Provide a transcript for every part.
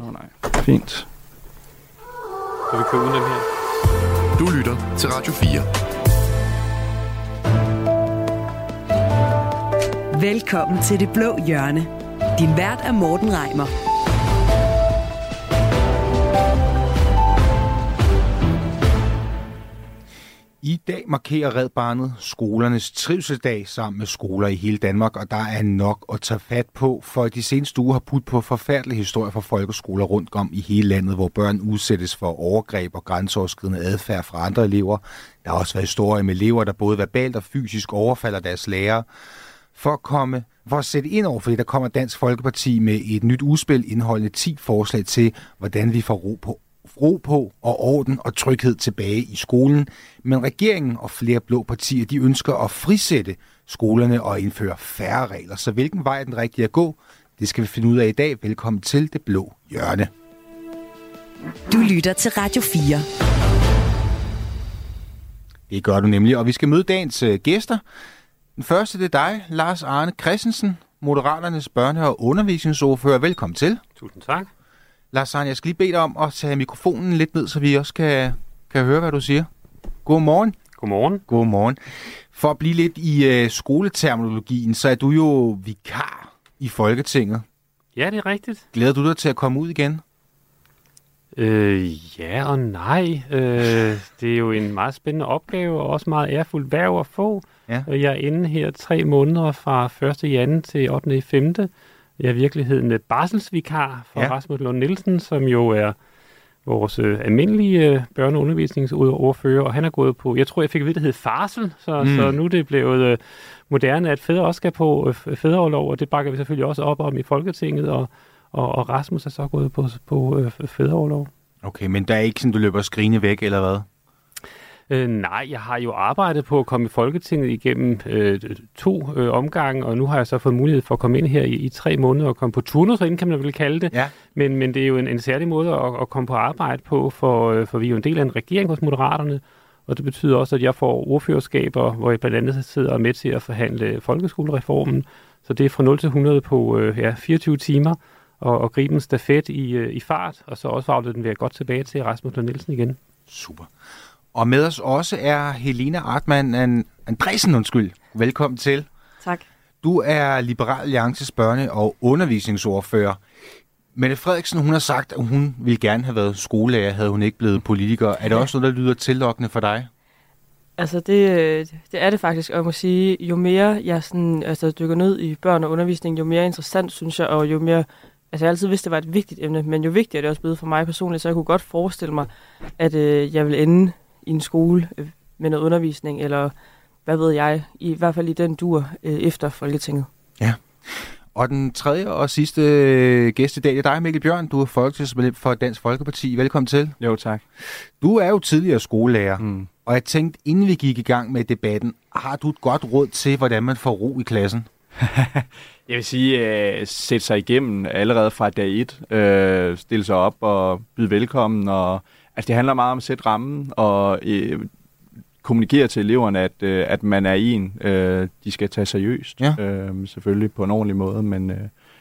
Nå nej, fint. Så vi kører uden dem her. Du lytter til Radio 4. Velkommen til Det Blå Hjørne. Din vært er Morten Reimer. I dag markerer Red Barnet skolernes trivselsdag sammen med skoler i hele Danmark, og der er nok at tage fat på, for de seneste uger har putt på forfærdelige historier fra folkeskoler rundt om i hele landet, hvor børn udsættes for overgreb og grænseoverskridende adfærd fra andre elever. Der har også været historier med elever, der både verbalt og fysisk overfalder deres lærere. For at komme for at sætte ind over for det, der kommer Dansk Folkeparti med et nyt udspil indeholdende 10 forslag til, hvordan vi får ro på ro på og orden og tryghed tilbage i skolen. Men regeringen og flere blå partier, de ønsker at frisætte skolerne og indføre færre regler. Så hvilken vej er den rigtige at gå? Det skal vi finde ud af i dag. Velkommen til Det Blå Hjørne. Du lytter til Radio 4. Det gør du nemlig, og vi skal møde dagens øh, gæster. Den første det er dig, Lars Arne Christensen, Moderaternes børne- og undervisningsordfører. Velkommen til. Tusind tak. Lars Arne, jeg skal lige bede dig om at tage mikrofonen lidt ned, så vi også kan, kan høre, hvad du siger. Godmorgen. Godmorgen. Godmorgen. For at blive lidt i uh, skoleterminologien, så er du jo vikar i Folketinget. Ja, det er rigtigt. Glæder du dig til at komme ud igen? Øh, ja og nej. Øh, det er jo en meget spændende opgave, og også meget ærefuldt værv at få. Ja. Og Jeg er inde her tre måneder fra 1. jan til 8. 5. Jeg i virkeligheden øh, barselsvikar for Ja. Rasmus Lund Nielsen, som jo er vores øh, almindelige øh, børne- og han er gået på, jeg tror, jeg fik at vide, det hed farsel, så, Mm. så nu er det blevet øh, moderne, at fædre også skal på øh, fædreoverlov, og det bakker vi selvfølgelig også op om i Folketinget, og, og, og Rasmus er så gået på, på øh, fædreoverlov. Okay, men der er ikke sådan, du løber skrigende væk, eller hvad? Øh, nej, jeg har jo arbejdet på at komme i Folketinget igennem øh, to øh, omgange, og nu har jeg så fået mulighed for at komme ind her i, i tre måneder og komme på turnus, herinde, kan man vel kalde det. Ja. Men, men det er jo en, en særlig måde at, at komme på arbejde på, for, øh, for vi er jo en del af en regering hos Moderaterne, og det betyder også, at jeg får ordførerskaber, hvor jeg blandt andet sidder med til at forhandle folkeskolereformen. Så det er fra 0 til 100 på øh, ja, 24 timer, og, og gribe en stafet i, øh, i fart, og så også aflede den ved godt tilbage til Rasmus Lund Nielsen igen. Super. Og med os også er Helena Artmann An- Andresen, undskyld. Velkommen til. Tak. Du er Liberal Alliances børne- og undervisningsordfører. Mette Frederiksen, hun har sagt, at hun ville gerne have været skolelærer, havde hun ikke blevet politiker. Er det også noget, der lyder tillokkende for dig? Altså det, det er det faktisk, og jeg må sige, jo mere jeg sådan, altså, dykker ned i børn og undervisning, jo mere interessant synes jeg, og jo mere, altså jeg altid vidst, det var et vigtigt emne, men jo vigtigere er det også blevet for mig personligt, så jeg kunne godt forestille mig, at øh, jeg vil ende i en skole øh, med noget undervisning, eller hvad ved jeg, i hvert fald i den dur øh, efter Folketinget. Og den tredje og sidste øh, gæst i dag, det er dig, Mikkel Bjørn. Du er folketingsmedlem for Dansk Folkeparti. Velkommen til. Jo, tak. Du er jo tidligere skolelærer, Mm. og jeg tænkte, inden vi gik i gang med debatten, har du et godt råd til, hvordan man får ro i klassen? Jeg vil sige, uh, sætte sig igennem allerede fra dag 1, uh, stille sig op og byde velkommen. Og, altså, det handler meget om at sætte rammen og uh, kommunikere til eleverne, at, uh, at man er en, uh, de skal tage seriøst. Ja. Uh, selvfølgelig på en ordentlig måde, men uh,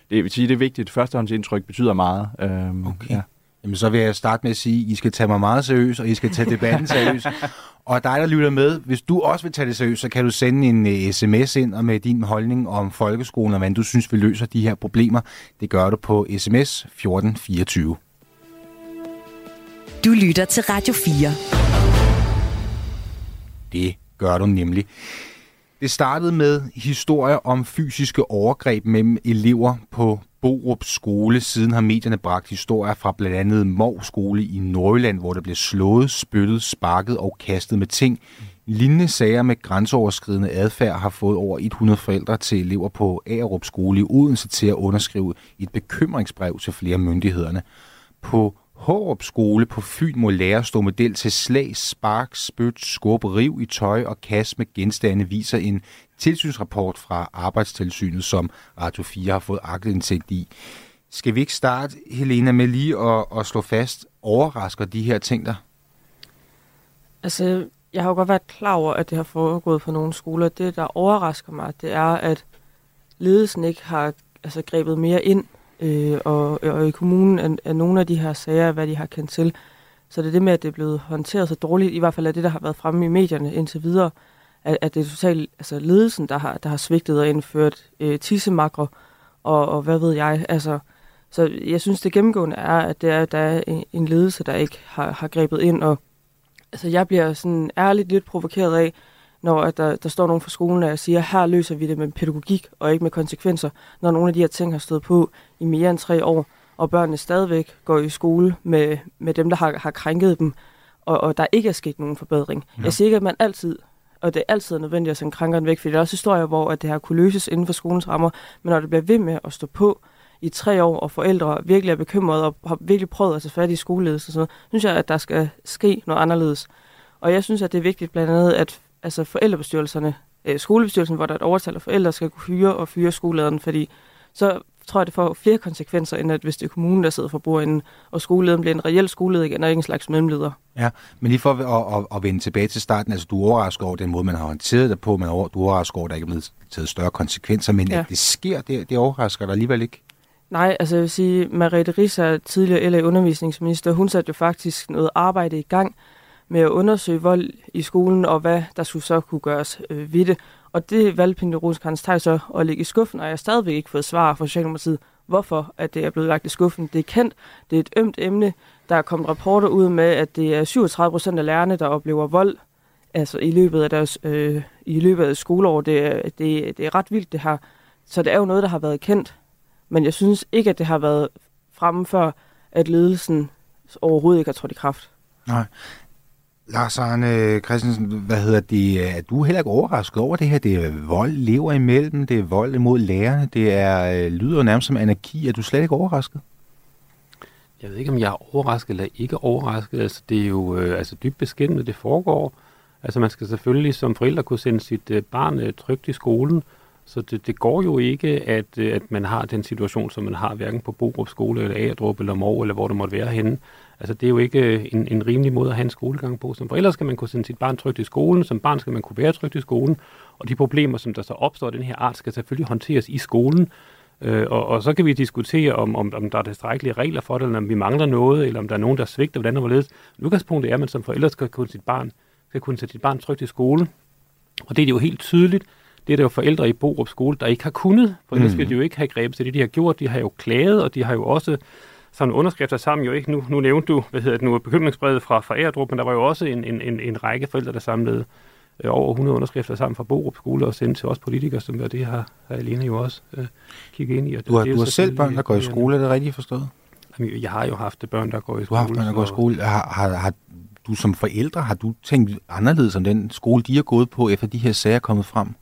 det vil sige, det er vigtigt. Førstehåndsindtryk betyder meget. Uh, Okay. Ja. Jamen, så vil jeg starte med at sige, at I skal tage mig meget seriøst, og I skal tage debatten seriøst. Og dig, der lytter med, hvis du også vil tage det seriøst, så kan du sende en uh, sms ind og med din holdning om folkeskolen, og hvordan du synes, vi løser de her problemer. Det gør du på sms 1424. Du lytter til Radio 4. Det gør du nemlig. Det startede med historier om fysiske overgreb mellem elever på Borup skole. Siden har medierne bragt historier fra blandt andet Mov skole i Nordjylland, hvor der blev slået, spyttet, sparket og kastet med ting. Lignende sager med grænseoverskridende adfærd har fået over 100 forældre til elever på Agerup skole i Odense til at underskrive et bekymringsbrev til flere myndighederne. På Hårup skole på Fyn må lære stå model til slag, spark, spyt, skub, riv i tøj og kast med genstande, viser en tilsynsrapport fra Arbejdstilsynet, som Radio 4 har fået aktindsigt i. Skal vi ikke starte, Helena, med lige at, at slå fast, overrasker de her ting der? Altså, jeg har jo godt været klar over, at det har foregået på nogle skoler. Det, der overrasker mig, det er, at ledelsen ikke har altså, grebet mere ind øh, og, og i kommunen er, er nogle af de her sager, hvad de har kendt til. Så det er det med, at det er blevet håndteret så dårligt, i hvert fald er det, der har været fremme i medierne indtil videre, at, at det er totalt altså ledelsen, der har, der har svigtet og indført øh, tissemakre, og, og hvad ved jeg. Altså, så jeg synes, det gennemgående er, at det er, der er en, en ledelse, der ikke har, har grebet ind, og altså, jeg bliver sådan ærligt lidt provokeret af, når at der, der står nogen fra skolen, og siger, her løser vi det med pædagogik og ikke med konsekvenser, når nogle af de her ting har stået på i mere end tre år, og børnene stadigvæk går i skole med, med dem, der har, har krænket dem, og, og der ikke er sket nogen forbedring. Ja. Jeg siger ikke, at man altid og det er altid nødvendigt at sende krænkeren væk, for det er også historier, hvor at det har kunne løses inden for skolens rammer, men når det bliver ved med at stå på i tre år, og forældre virkelig er bekymrede og har virkelig prøvet at tage fat i skoleledelse og sådan noget, synes jeg, at der skal ske noget anderledes. Og jeg synes, at det er vigtigt blandt andet, at altså forældrebestyrelserne, øh, skolebestyrelsen, hvor der er et overtal af forældre, skal kunne hyre og fyre skolelederen, fordi så tror jeg, det får flere konsekvenser, end at hvis det er kommunen, der sidder for bordenden, og skolelederen bliver en reel skoleleder igen, og ikke en slags mellemleder. Ja, men lige for at, at, at vende tilbage til starten, altså du er overrasket over den måde, man har håndteret det på, men du er overrasket over, at der ikke er blevet taget større konsekvenser, men ja. at det sker, det, det overrasker dig alligevel ikke? Nej, altså jeg vil sige, Mariette Risser, tidligere LA undervisningsminister, hun satte jo faktisk noget arbejde i gang med at undersøge vold i skolen, og hvad der skulle så kunne gøres øh, ved det. Og det valgte Pernille Rosenkrantz så at lægge i skuffen, og jeg har stadigvæk ikke fået svar fra Socialdemokratiet, hvorfor at det er blevet lagt i skuffen. Det er kendt, det er et ømt emne. Der er kommet rapporter ud med, at det er 37 procent af lærerne, der oplever vold altså i løbet af deres øh, i løbet af skoleår. Det er, det, det er ret vildt, det her. Så det er jo noget, der har været kendt. Men jeg synes ikke, at det har været fremme før, at ledelsen overhovedet ikke har trådt i kraft. Nej. Lars Arne Christensen, hvad hedder det? Er du heller ikke overrasket over det her? Det er vold lever imellem, det er vold imod lærerne, det er, øh, lyder nærmest som anarki. Er du slet ikke overrasket? Jeg ved ikke, om jeg er overrasket eller ikke overrasket. Altså, det er jo øh, altså, dybt beskæmmende, det foregår. Altså, man skal selvfølgelig som forældre kunne sende sit øh, barn øh, trygt i skolen, så det, det går jo ikke, at, øh, at man har den situation, som man har, hverken på Borup skole, eller Agerdrup, eller Mor, eller hvor det måtte være henne. Altså, det er jo ikke øh, en, en rimelig måde at have en skolegang på. Som forældre skal man kunne sende sit barn trygt i skolen, som barn skal man kunne være trygt i skolen, og de problemer, som der så opstår den her art, skal selvfølgelig håndteres i skolen. Øh, og, og så kan vi diskutere, om, om, om der er tilstrækkelige regler for det, eller om vi mangler noget, eller om der er nogen, der svigter, hvordan og hvorledes. Udgangspunktet er, at man som forældre skal kunne, sit barn, skal kunne sætte sit barn trygt i skole. Og det er jo helt tydeligt, det er der jo forældre i Borup skole, der ikke har kunnet, for ellers mm. ville de jo ikke have grebet til det, de har gjort. De har jo klaget, og de har jo også sådan underskrifter sammen jo ikke. Nu, nu nævnte du, hvad hedder det nu, bekymringsbrevet fra, fra Erdrup, men der var jo også en, en, en, en række forældre, der samlede øh, over 100 underskrifter sammen fra Borup skole og sendte til os politikere, som var det har, har Alene jo også øh, kigget ind i. Og du har, det, du har selv børn, der går i skole, er det rigtigt forstået? Jamen, jeg har jo haft børn, der går i skole. Du har haft børn, der går i skole. Har, har, har du som forældre, har du tænkt anderledes om den skole, de har gået på, efter de her sager er kommet frem?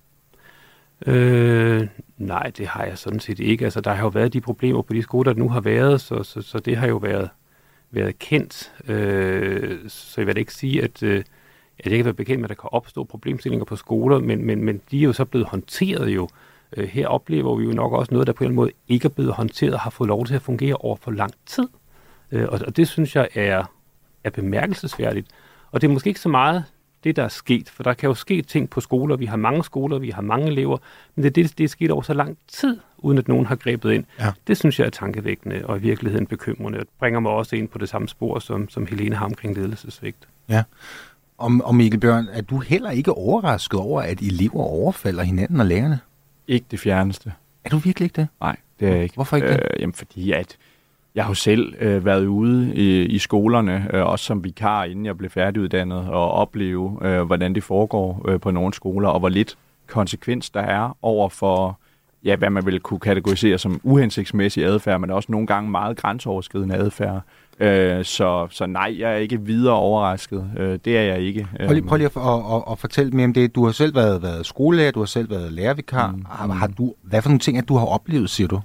Øh, nej, det har jeg sådan set ikke. Altså, der har jo været de problemer på de skoler, der nu har været, så, så, så det har jo været, været kendt. Øh, så jeg vil ikke sige, at, øh, at jeg ikke være bekendt med, at der kan opstå problemstillinger på skoler, men, men, men de er jo så blevet håndteret jo. Øh, her oplever vi jo nok også noget, der på en måde ikke er blevet håndteret og har fået lov til at fungere over for lang tid. Øh, og, og det synes jeg er, er bemærkelsesværdigt. Og det er måske ikke så meget det, der er sket. For der kan jo ske ting på skoler. Vi har mange skoler, vi har mange elever. Men det er det, det er sket over så lang tid, uden at nogen har grebet ind. Ja. Det synes jeg er tankevækkende og i virkeligheden bekymrende. Det bringer mig også ind på det samme spor, som, som Helene har omkring ledelsesvigt. Ja. Og, og Mikkel Bjørn, er du heller ikke overrasket over, at elever overfalder hinanden og lærerne? Ikke det fjerneste. Er du virkelig ikke det? Nej, det er jeg ikke. Hvorfor ikke det? Øh, jamen, fordi at jeg har jo selv øh, været ude i, i skolerne, øh, også som vikar, inden jeg blev færdiguddannet, og opleve, øh, hvordan det foregår øh, på nogle skoler, og hvor lidt konsekvens der er over for, ja, hvad man vil kunne kategorisere som uhensigtsmæssig adfærd, men også nogle gange meget grænseoverskridende adfærd. Øh, så, så nej, jeg er ikke videre overrasket. Øh, det er jeg ikke. Prøv lige, prøv lige at, at, at, at fortælle mere om det. Du har selv været, været skolelærer, du har selv været lærervikar. Mm. Har, har du, hvad for nogle ting, at du har oplevet, siger du?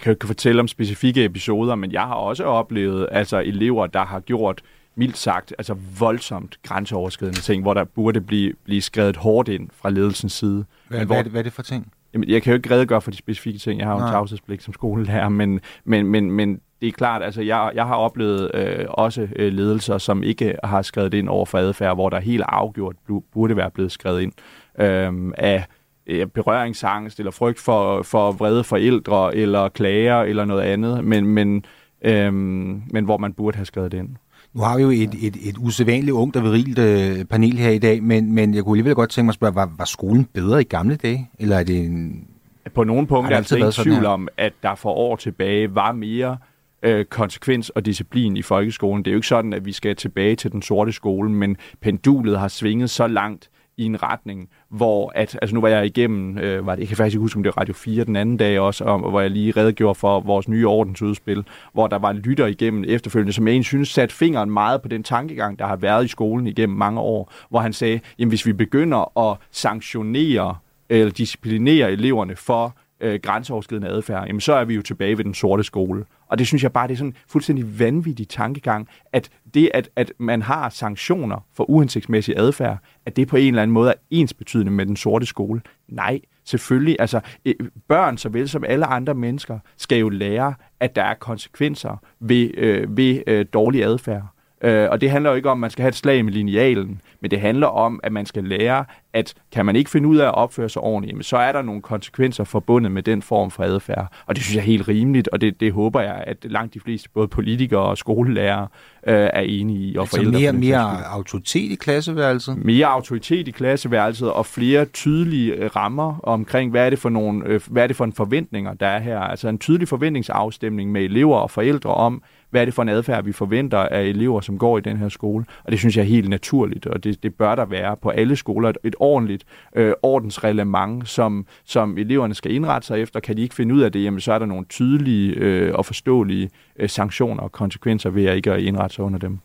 Jeg kan jo ikke fortælle om specifikke episoder, men jeg har også oplevet altså elever, der har gjort mildt sagt, altså voldsomt grænseoverskridende ting, hvor der burde blive, blive skrevet hårdt ind fra ledelsens side. Hvad, men hvor, hvad, er, det, hvad er det for ting? Jamen, jeg kan jo ikke redegøre for de specifikke ting. Jeg har jo en tavshedspligt som skolelærer, men, men, men, men det er klart, altså jeg, jeg har oplevet øh, også øh, ledelser, som ikke har skrevet ind over for adfærd, hvor der helt afgjort burde være blevet skrevet ind øh, af øh, berøringsangst, eller frygt for, for vrede forældre, eller klager, eller noget andet, men, men, øhm, men hvor man burde have skrevet det ind. Nu har vi jo et, et, et usædvanligt ungt og virilt øh, panel her i dag, men, men jeg kunne alligevel godt tænke mig at spørge, var, var skolen bedre i gamle dage? Eller er det en... På nogle punkter er altså ikke sådan tvivl om, at der for år tilbage var mere øh, konsekvens og disciplin i folkeskolen. Det er jo ikke sådan, at vi skal tilbage til den sorte skole, men pendulet har svinget så langt i en retning, hvor at, altså nu var jeg igennem, øh, var det, jeg kan faktisk ikke huske, om det var Radio 4 den anden dag også, om, hvor jeg lige redegjorde for vores nye ordensudspil, hvor der var lytter igennem efterfølgende, som jeg egentlig synes satte fingeren meget på den tankegang, der har været i skolen igennem mange år, hvor han sagde, jamen hvis vi begynder at sanktionere eller disciplinere eleverne for øh, grænseoverskridende adfærd, jamen så er vi jo tilbage ved den sorte skole. Og det synes jeg bare, det er sådan en fuldstændig vanvittig tankegang, at det, at, at man har sanktioner for uhensigtsmæssig adfærd, at det på en eller anden måde er ensbetydende med den sorte skole. Nej, selvfølgelig. Altså, øh, børn, såvel som alle andre mennesker, skal jo lære, at der er konsekvenser ved, øh, ved øh, dårlig adfærd. Øh, og det handler jo ikke om, at man skal have et slag med linealen, men det handler om, at man skal lære, at kan man ikke finde ud af at opføre sig ordentligt, jamen, så er der nogle konsekvenser forbundet med den form for adfærd. Og det synes jeg er helt rimeligt, og det, det håber jeg, at langt de fleste, både politikere og skolelærere, øh, er enige i. Og Altså forældre mere, mere autoritet i klasseværelset? mere autoritet i klasseværelset og flere tydelige øh, rammer omkring, hvad er det for nogle, øh, hvad er det for en forventninger, der er her. Altså en tydelig forventningsafstemning med elever og forældre om, hvad er det for en adfærd, vi forventer af elever, som går i den her skole. Og det synes jeg er helt naturligt, og det, det bør der være på alle skoler. Et, et ordentligt øh, ordensreglement, som, som eleverne skal indrette sig efter. Kan de ikke finde ud af det, jamen, så er der nogle tydelige øh, og forståelige øh, sanktioner og konsekvenser ved at ikke at indrette sig under dem.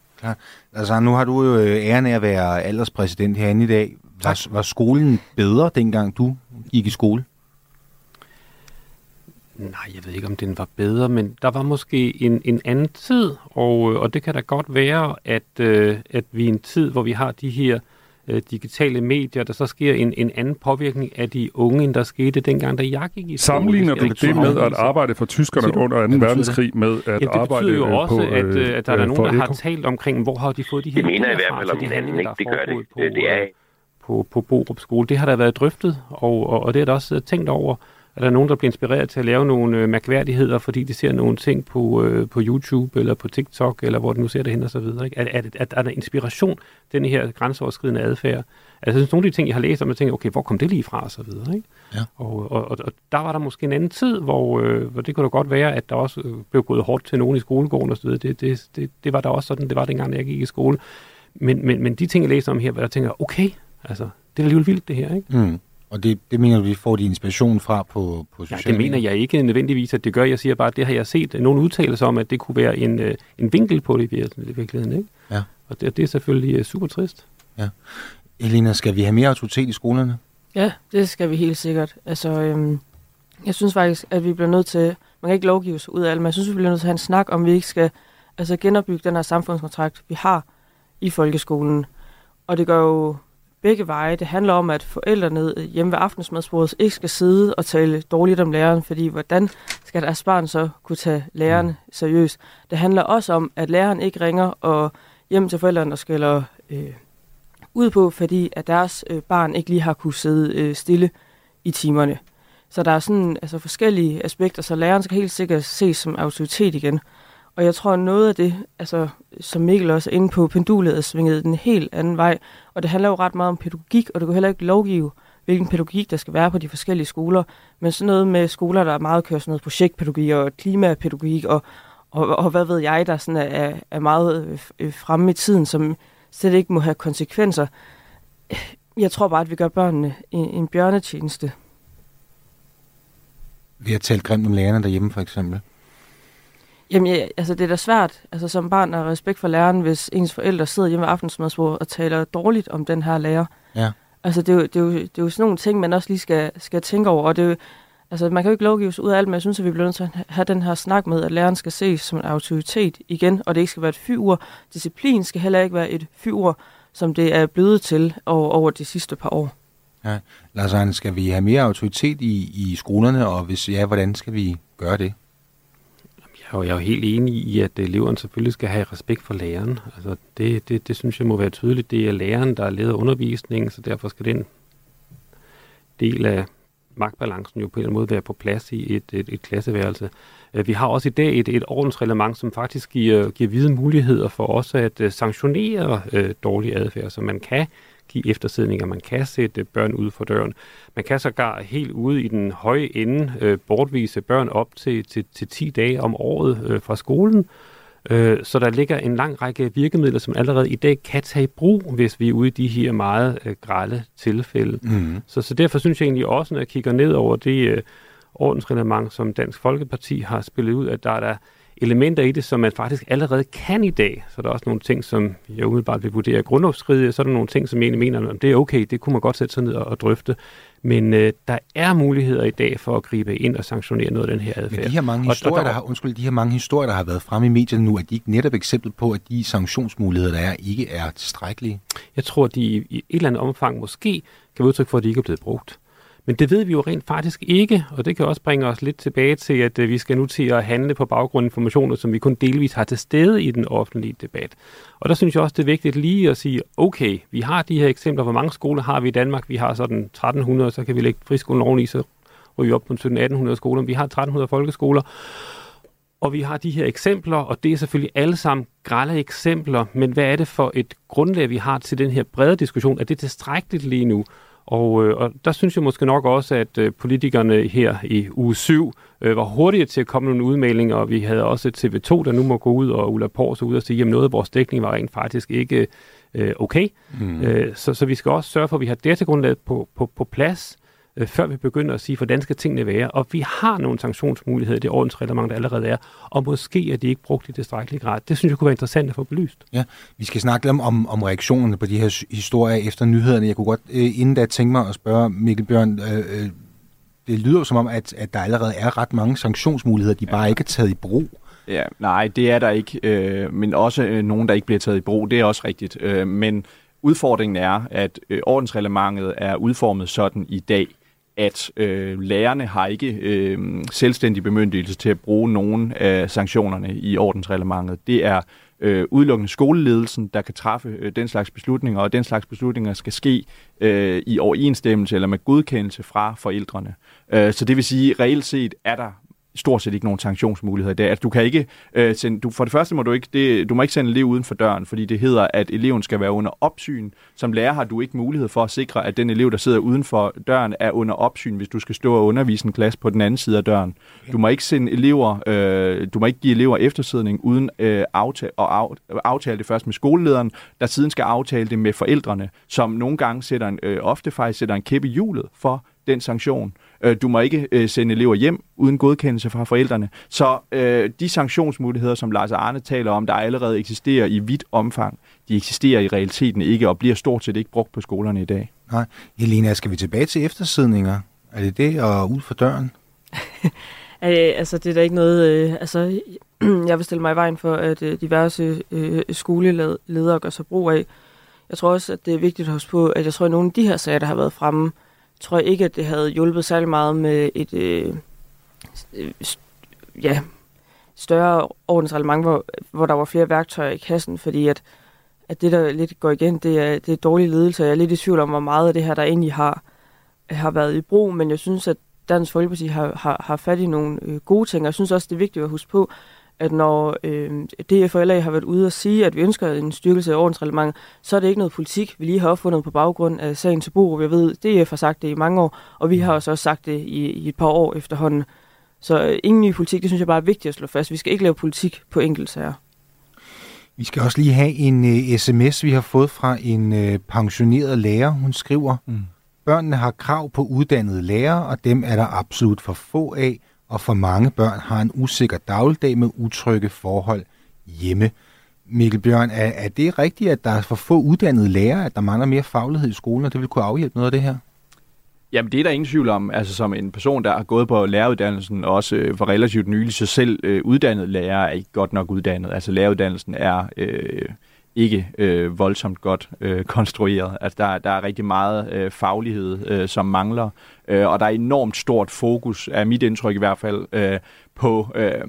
Altså, nu har du jo øh, æren af at være alderspræsident herinde i dag. Var, var skolen bedre, dengang du gik i skole? Nej, jeg ved ikke, om den var bedre, men der var måske en, en anden tid, og, øh, og det kan da godt være, at, øh, at vi i en tid, hvor vi har de her øh, digitale medier, der så sker en, en anden påvirkning af de unge, end der skete dengang, da jeg gik i skole. Sammenligner Det du det med at arbejde for tyskerne du? under 2. Hvad betyder verdenskrig med at Ja, det arbejde betyder jo øh, også, på, at, øh, at der er øh, nogen, der har talt omkring, hvor har de fået de her Det mener jeg i hvert fald til om de hinanden, ikke? Det gør det. foregået Det, det er på, på, på Borup skole. Det har der været drøftet, og, og, og det er der også tænkt over, at der er nogen, der bliver inspireret til at lave nogle øh, mærkværdigheder, fordi de ser nogle ting på, øh, på YouTube eller på TikTok, eller hvor de nu ser det hen og så videre. Ikke? At, at, at, er der inspiration, den her grænseoverskridende adfærd? Altså, synes, nogle af de ting, jeg har læst om, jeg tænker, okay, hvor kom det lige fra, og så videre. Ikke? Ja. Og, og, og, og, der var der måske en anden tid, hvor, øh, hvor det kunne da godt være, at der også øh, blev gået hårdt til nogen i skolegården og så videre. Det, det, det, det var der også sådan, det var dengang, jeg gik i skole. Men, men, men de ting, jeg læste om her, hvor jeg tænker, okay, altså, det er alligevel vildt det her, ikke? Mm. Og det, det mener du, vi får de inspiration fra på, på Ja, sociale det mener jeg ikke nødvendigvis, at det gør. Jeg siger bare, at det har jeg set nogle udtalelser om, at det kunne være en, øh, en vinkel på det i vir- i virkeligheden. Ikke? Ja. Og det, det er selvfølgelig øh, super trist. Elina, skal vi have mere autoritet i skolerne? Ja, det skal vi helt sikkert. Altså, øhm, jeg synes faktisk, at vi bliver nødt til, man kan ikke lovgive sig ud af alt, men jeg synes, vi bliver nødt til at have en snak, om vi ikke skal altså, genopbygge den her samfundskontrakt, vi har i folkeskolen. Og det gør jo begge veje. Det handler om, at forældrene hjemme ved aftensmadsbordet ikke skal sidde og tale dårligt om læreren, fordi hvordan skal deres barn så kunne tage læreren seriøst? Det handler også om, at læreren ikke ringer og hjem til forældrene og skælder øh, ud på, fordi at deres øh, barn ikke lige har kunne sidde øh, stille i timerne. Så der er sådan altså, forskellige aspekter, så læreren skal helt sikkert ses som autoritet igen. Og jeg tror, noget af det, altså, som Mikkel også er inde på, pendulet er svinget den helt anden vej. Og det handler jo ret meget om pædagogik, og det kan heller ikke lovgive, hvilken pædagogik der skal være på de forskellige skoler. Men sådan noget med skoler, der er meget kører sådan noget projektpædagogik og klimapædagogik, og, og, og hvad ved jeg, der sådan er, er meget øh, fremme i tiden, som slet ikke må have konsekvenser. Jeg tror bare, at vi gør børnene en, en bjørnetjeneste. Vi har talt grimt om lærerne derhjemme, for eksempel. Jamen, ja, altså det er da svært, altså som barn at respekt for læreren, hvis ens forældre sidder hjemme ved aftensmadsbordet og taler dårligt om den her lærer. Ja. Altså det er, jo, det, er jo, det er jo sådan nogle ting, man også lige skal, skal tænke over, og det er jo, altså man kan jo ikke lovgive sig ud af alt, men jeg synes, at vi bliver nødt til at have den her snak med, at læreren skal ses som en autoritet igen, og det ikke skal være et fyord. Disciplin skal heller ikke være et fyord, som det er blevet til over, over de sidste par år. Lars Arne, skal vi have mere autoritet i, i skolerne, og hvis ja, hvordan skal vi gøre det? Jeg er jeg er jo helt enig i, at eleverne selvfølgelig skal have respekt for læreren. Altså det, det, det synes jeg må være tydeligt. Det er læreren, der er leder undervisningen, så derfor skal den del af magtbalancen jo på en eller anden måde være på plads i et, et, et klasseværelse. Øh, vi har også i dag et, et ordensreglement, som faktisk giver, giver vide muligheder for også at øh, sanktionere øh, dårlig adfærd, så man kan give eftersidninger, man kan sætte børn ud for døren. Man kan sågar helt ude i den høje ende uh, bortvise børn op til, til, til 10 dage om året uh, fra skolen, Øh, så der ligger en lang række virkemidler, som allerede i dag kan tage i brug, hvis vi er ude i de her meget øh, grælde tilfælde. Mm. Så, så derfor synes jeg egentlig også, når jeg kigger ned over det øh, ordensreglement, som Dansk Folkeparti har spillet ud, at der er der elementer i det, som man faktisk allerede kan i dag. Så der er også nogle ting, som jeg umiddelbart vil vurdere grundlovsstridige, så er der nogle ting, som jeg egentlig mener, at det er okay, det kunne man godt sætte sig ned og, og drøfte. Men øh, der er muligheder i dag for at gribe ind og sanktionere noget af den her adfærd. Men de her mange historier, og, og der, der har, undskyld, de her mange historier, der har været fremme i medierne nu, er de ikke netop eksempel på, at de sanktionsmuligheder, der er, ikke er tilstrækkelige? Jeg tror, at de i et eller andet omfang måske kan udtryk for, at de ikke er blevet brugt. Men det ved vi jo rent faktisk ikke, og det kan også bringe os lidt tilbage til, at øh, vi skal nu til at handle på baggrund af informationer, som vi kun delvis har til stede i den offentlige debat. Og der synes jeg også, det er vigtigt lige at sige, okay, vi har de her eksempler, hvor mange skoler har vi i Danmark? Vi har sådan 1300, så kan vi lægge friskolen oveni, så ryger op på 1700-1800 skoler. Vi har 1300 folkeskoler, og vi har de her eksempler, og det er selvfølgelig alle sammen grælde eksempler, men hvad er det for et grundlag, vi har til den her brede diskussion? Er det tilstrækkeligt lige nu? Og, øh, og der synes jeg måske nok også, at øh, politikerne her i uge 7 øh, var hurtige til at komme nogle udmeldinger, og vi havde også et TV2, der nu må gå ud, og Ulla Pors ud og sige, at noget af vores dækning var rent faktisk ikke øh, okay. Mm. Øh, så, så vi skal også sørge for, at vi har datagrundlaget på, på, på plads, øh, før vi begynder at sige, hvordan skal tingene være. Og vi har nogle sanktionsmuligheder i det ordensreglement, der allerede er, og måske er de ikke brugt i tilstrækkelig grad. Det synes jeg kunne være interessant at få belyst. Ja, vi skal snakke lidt om, om, reaktionerne på de her historier efter nyhederne. Jeg kunne godt øh, inden da tænke mig at spørge Mikkel Bjørn, øh, øh, det lyder som om, at, at der allerede er ret mange sanktionsmuligheder, de ja. bare ikke er taget i brug. Ja, nej, det er der ikke, øh, men også øh, nogen, der ikke bliver taget i brug, det er også rigtigt. Øh, men udfordringen er, at øh, ordensreglementet er udformet sådan i dag, at øh, lærerne har ikke øh, selvstændig bemyndigelse til at bruge nogen af sanktionerne i ordensreglementet. Det er øh, udelukkende skoleledelsen, der kan træffe øh, den slags beslutninger, og den slags beslutninger skal ske øh, i overensstemmelse eller med godkendelse fra forældrene. Øh, så det vil sige, at reelt set er der stort set ikke nogen sanktionsmuligheder i dag. Altså, du kan ikke øh, sende, du, for det første må du ikke, det, du må ikke sende elev uden for døren, fordi det hedder, at eleven skal være under opsyn. Som lærer har du ikke mulighed for at sikre, at den elev, der sidder uden for døren, er under opsyn, hvis du skal stå og undervise en klasse på den anden side af døren. Du må ikke sende elever, øh, du må ikke give elever eftersidning uden øh, aftale, og af, aftale det først med skolelederen, der siden skal aftale det med forældrene, som nogle gange sætter en, øh, ofte faktisk sætter en kæppe i hjulet for den sanktion. Øh, du må ikke øh, sende elever hjem uden godkendelse fra forældrene. Så øh, de sanktionsmuligheder, som Lars Arne taler om, der allerede eksisterer i vidt omfang, de eksisterer i realiteten ikke og bliver stort set ikke brugt på skolerne i dag. Nej. Elena, skal vi tilbage til eftersidninger? Er det det, og ud for døren? altså, det er da ikke noget... Øh, altså, jeg vil stille mig i vejen for, at øh, diverse øh, skoleledere gør sig brug af. Jeg tror også, at det er vigtigt at huske på, at jeg tror, at nogle af de her sager, der har været fremme, tror jeg ikke, at det havde hjulpet særlig meget med et øh, øh, ja, større ordensreglement, hvor, hvor der var flere værktøjer i kassen, fordi at, at det, der lidt går igen, det er, det er dårlig ledelse. Jeg er lidt i tvivl om, hvor meget af det her, der egentlig har, har været i brug, men jeg synes, at Dansk Folkeparti har, har, har fat i nogle øh, gode ting, og jeg synes også, det er vigtigt at huske på, at når øh, DF og LA har været ude og sige, at vi ønsker en styrkelse af ordensreglementet, så er det ikke noget politik, vi lige har opfundet på baggrund af sagen til Bo. Jeg ved, DF har sagt det i mange år, og vi har også, også sagt det i, i et par år efterhånden. Så øh, ingen ny politik, det synes jeg bare er vigtigt at slå fast. Vi skal ikke lave politik på enkeltsager. Vi skal også lige have en uh, sms, vi har fået fra en uh, pensioneret lærer. Hun skriver, mm. børnene har krav på uddannede lærere, og dem er der absolut for få af og for mange børn har en usikker dagligdag med utrygge forhold hjemme. Mikkel Bjørn, er, er det rigtigt, at der er for få uddannede lærere, at der mangler mere faglighed i skolen, og det vil kunne afhjælpe noget af det her? Jamen, det er der ingen tvivl om. Altså, som en person, der har gået på læreruddannelsen, og også øh, for relativt nylig, så selv øh, uddannet lærer er ikke godt nok uddannet. Altså, læreruddannelsen er øh, ikke øh, voldsomt godt øh, konstrueret. Altså, der, der er rigtig meget øh, faglighed, øh, som mangler, øh, og der er enormt stort fokus, er mit indtryk i hvert fald, øh, på... Øh,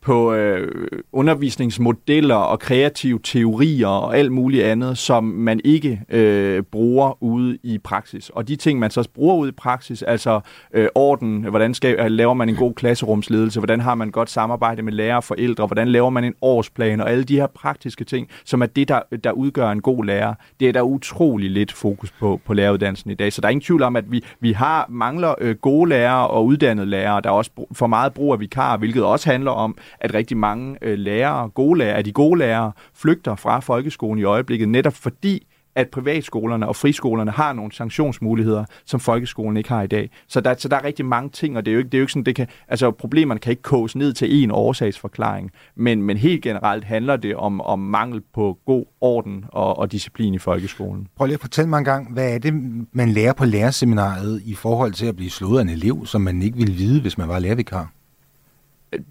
på øh, undervisningsmodeller og kreative teorier og alt muligt andet, som man ikke øh, bruger ude i praksis. Og de ting, man så bruger ude i praksis, altså øh, orden, hvordan skal, øh, laver man en god klasserumsledelse, hvordan har man godt samarbejde med lærere og forældre, hvordan laver man en årsplan, og alle de her praktiske ting, som er det, der, der udgør en god lærer, det er der utrolig lidt fokus på på læreruddannelsen i dag. Så der er ingen tvivl om, at vi, vi har mangler øh, gode lærere og uddannede lærere. Der er også for meget brug af vikarer, hvilket også handler om, at rigtig mange øh, lærere, gode lærere, af de gode lærere, flygter fra folkeskolen i øjeblikket, netop fordi at privatskolerne og friskolerne har nogle sanktionsmuligheder, som folkeskolen ikke har i dag. Så der, så der er rigtig mange ting, og det er jo ikke, det er jo ikke sådan, det kan, altså problemerne kan ikke koges ned til én årsagsforklaring, men, men helt generelt handler det om, om mangel på god orden og, og disciplin i folkeskolen. Prøv lige at fortælle mig en gang, hvad er det, man lærer på lærerseminaret i forhold til at blive slået af en elev, som man ikke ville vide, hvis man var lærervikar?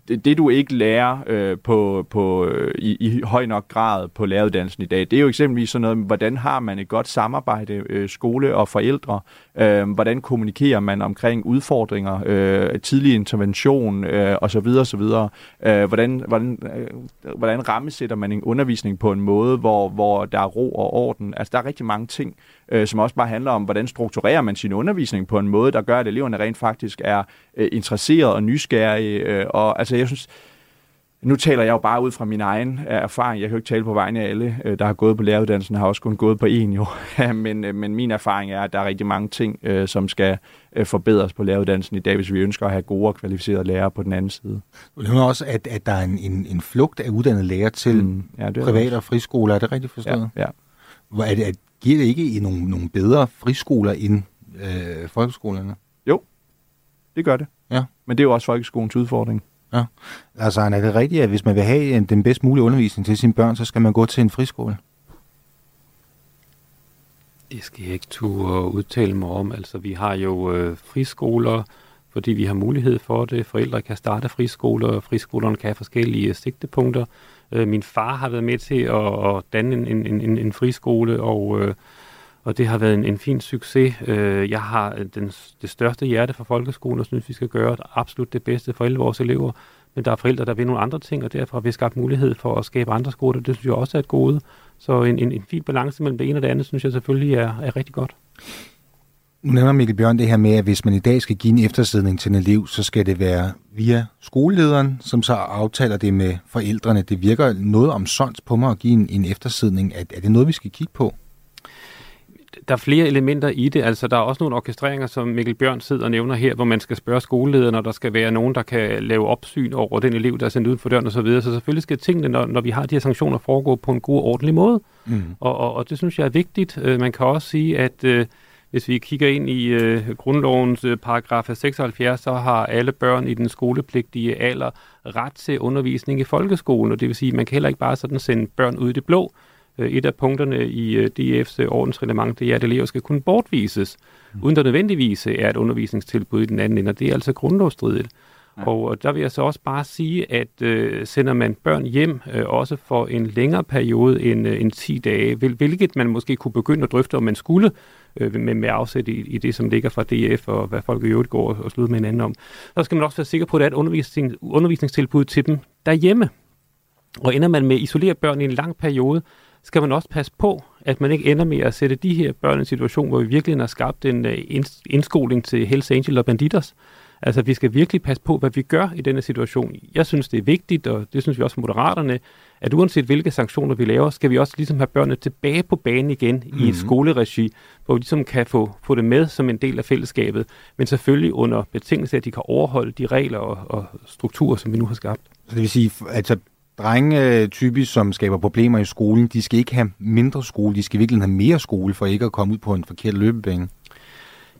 Det, det du ikke lærer øh, på, på, øh, i, i høj nok grad på læreruddannelsen i dag, det er jo eksempelvis sådan noget, hvordan har man et godt samarbejde, øh, skole og forældre, øh, hvordan kommunikerer man omkring udfordringer, øh, tidlig intervention øh, osv. osv. Øh, hvordan, hvordan, øh, hvordan rammesætter man en undervisning på en måde, hvor, hvor der er ro og orden. Altså der er rigtig mange ting, øh, som også bare handler om, hvordan strukturerer man sin undervisning på en måde, der gør, at eleverne rent faktisk er øh, interesserede og nysgerrige. Øh, og altså, jeg synes, nu taler jeg jo bare ud fra min egen øh, erfaring. Jeg kan jo ikke tale på vegne af alle, øh, der har gået på læreruddannelsen, har også kun gået på en jo. men, øh, men min erfaring er, at der er rigtig mange ting, som skal forbedres på læreruddannelsen i dag, hvis vi ønsker at have gode og kvalificerede lærere på den anden side. Du nævner også, at, at der er en, en, en flugt af uddannede lærere til mm, ja, det private og friskoler. Er det rigtigt forstået? Ja. ja. Hvor er det, at giver det ikke nogle, nogle bedre friskoler end øh, folkeskolerne? Jo, det gør det. Ja. Men det er jo også folkeskolens udfordring. Ja. Altså, er det rigtigt, at hvis man vil have den bedst mulige undervisning til sine børn, så skal man gå til en friskole? Det skal jeg ikke turde udtale mig om. Altså, vi har jo øh, friskoler, fordi vi har mulighed for det. Forældre kan starte friskoler, og friskolerne kan have forskellige sigtepunkter. Øh, min far har været med til at, at danne en, en, en, en friskole, og, øh, og det har været en, en fin succes. Øh, jeg har den, det største hjerte for folkeskolen, og synes, vi skal gøre det absolut det bedste for alle vores elever. Men der er forældre, der vil nogle andre ting, og derfor har vi skabt mulighed for at skabe andre skoler. Det synes jeg også er et gode. Så en, en, en fin balance mellem det ene og det andet, synes jeg selvfølgelig er, er rigtig godt. Nu nævner Mikkel Bjørn det her med, at hvis man i dag skal give en eftersidning til en elev, så skal det være via skolelederen, som så aftaler det med forældrene. Det virker noget om på mig at give en, en eftersidning. Er, er det noget, vi skal kigge på? der er flere elementer i det. Altså, der er også nogle orkestreringer, som Mikkel Bjørn sidder og nævner her, hvor man skal spørge skolelederen, og der skal være nogen, der kan lave opsyn over den elev, der er sendt uden for døren osv. Så, videre. så selvfølgelig skal tingene, når, når vi har de her sanktioner, foregå på en god og ordentlig måde. Mm. Og, og, og det synes jeg er vigtigt. Øh, man kan også sige, at øh, hvis vi kigger ind i øh, grundlovens øh, paragraf 76, så har alle børn i den skolepligtige alder ret til undervisning i folkeskolen, og det vil sige, at man kan heller ikke bare sådan sende børn ud i det blå. Øh, et af punkterne i øh, DF's øh, ordensreglement, det er, at elever skal kunne bortvises, mm. uden der nødvendigvis er et undervisningstilbud i den anden ende, og det er altså grundlovsstridigt. Ja. Og der vil jeg så også bare sige, at øh, sender man børn hjem, øh, også for en længere periode end, øh, end 10 dage, hvil, hvilket man måske kunne begynde at drøfte, om man skulle, øh, med, med afsæt i, i det, som ligger fra DF, og hvad folk i øvrigt går og slutter med hinanden om, så skal man også være sikker på, at der er et undervisning, undervisningstilbud til dem derhjemme. Og ender man med at isolere børn i en lang periode, skal man også passe på, at man ikke ender med at sætte de her børn i en situation, hvor vi virkelig har skabt en øh, indskoling til Hells Angel og Banditers. Altså, vi skal virkelig passe på, hvad vi gør i denne situation. Jeg synes, det er vigtigt, og det synes vi også moderaterne, at uanset hvilke sanktioner vi laver, skal vi også ligesom have børnene tilbage på banen igen mm. i et mhm. skoleregi, hvor vi ligesom kan få, få det med som en del af fællesskabet, men selvfølgelig under betingelse, at de kan overholde de regler og, og strukturer, som vi nu har skabt. Så det vil sige, altså drenge typisk, som skaber problemer i skolen, de skal ikke have mindre skole, de skal virkelig have mere skole, for ikke at komme ud på en forkert løbebane.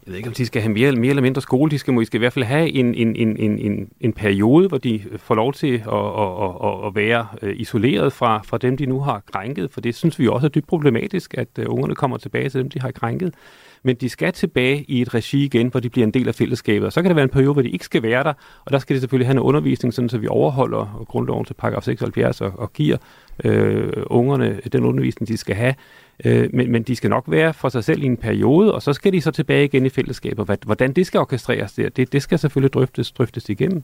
Jeg ved ikke, om de skal have mere, mere eller mindre skole. De skal måske i hvert fald have en, en, en, en, en, en periode, hvor de øh, får lov til at, at, at, at være øh, isoleret fra, fra dem, de nu har krænket. For det synes vi også er dybt problematisk, at øh, ungerne kommer tilbage til dem, de har krænket men de skal tilbage i et regi igen, hvor de bliver en del af fællesskabet. Og så kan der være en periode, hvor de ikke skal være der, og der skal de selvfølgelig have en undervisning, sådan, så vi overholder grundloven til paragraf 76 og, og giver øh, ungerne den undervisning, de skal have. Øh, men, men de skal nok være for sig selv i en periode, og så skal de så tilbage igen i fællesskabet. Hvordan det skal orkestreres der, det, det skal selvfølgelig drøftes, drøftes igennem.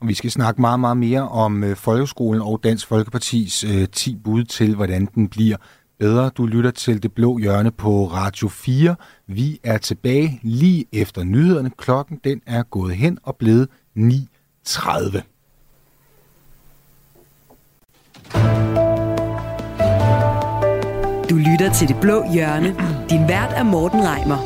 Og vi skal snakke meget, meget mere om øh, folkeskolen og Dansk Folkepartis øh, 10 bud til, hvordan den bliver bedre. Du lytter til Det Blå Hjørne på Radio 4. Vi er tilbage lige efter nyhederne. Klokken den er gået hen og blevet 9.30. Du lytter til Det Blå Hjørne. Din vært er Morten Reimer.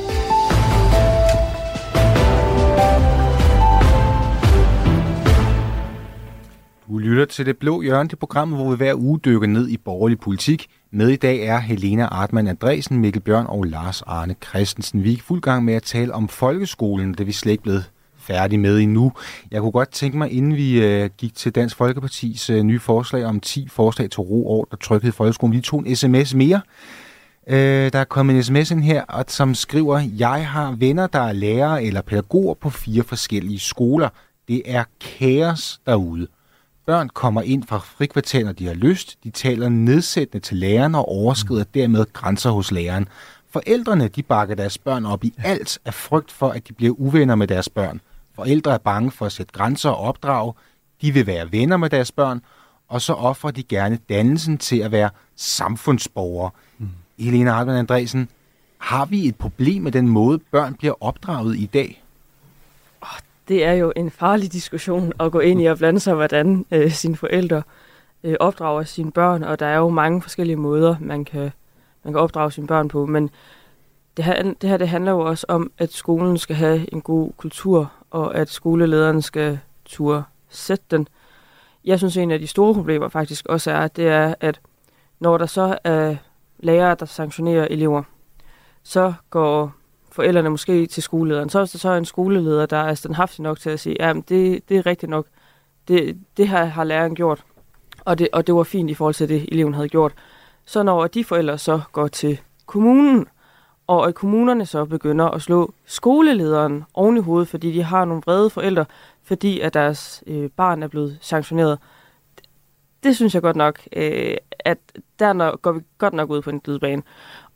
Du lytter til Det Blå Hjørne, det program, hvor vi hver uge dykker ned i borgerlig politik. Med i dag er Helena Artmann Andresen, Mikkel Bjørn og Lars Arne Christensen. Vi er fuld gang med at tale om folkeskolen, det vi slet ikke blevet færdige med endnu. Jeg kunne godt tænke mig, inden vi øh, gik til Dansk Folkepartis øh, nye forslag om 10 forslag til ro, ord og tryghed i folkeskolen, vi tog en sms mere. Øh, der er kommet en sms ind her, og, som skriver, jeg har venner, der er lærere eller pædagoger på fire forskellige skoler. Det er kaos derude. Børn kommer ind fra frikvarter, når de har lyst. De taler nedsættende til læreren og overskrider dermed grænser hos læreren. Forældrene de bakker deres børn op i alt af frygt for, at de bliver uvenner med deres børn. Forældre er bange for at sætte grænser og opdrage. De vil være venner med deres børn, og så offrer de gerne dannelsen til at være samfundsborgere. Mm. Helena Hartmann Andresen, har vi et problem med den måde, børn bliver opdraget i dag? Det er jo en farlig diskussion at gå ind i og blande sig, hvordan øh, sine forældre øh, opdrager sine børn, og der er jo mange forskellige måder, man kan, man kan opdrage sine børn på, men det her, det her det handler jo også om, at skolen skal have en god kultur, og at skolelederen skal turde sætte den. Jeg synes, en af de store problemer faktisk også er, det er, at når der så er lærere, der sanktionerer elever, så går forældrene måske til skolelederen. Så er der så en skoleleder, der er standhaftig nok til at sige, ja, det, det er rigtigt nok. Det, det her har læreren gjort, og det, og det var fint i forhold til det, eleven havde gjort. Så når de forældre så går til kommunen, og at kommunerne så begynder at slå skolelederen oven i hovedet, fordi de har nogle vrede forældre, fordi at deres øh, barn er blevet sanktioneret. Det synes jeg godt nok, øh, at der når, går vi godt nok ud på en glidebane.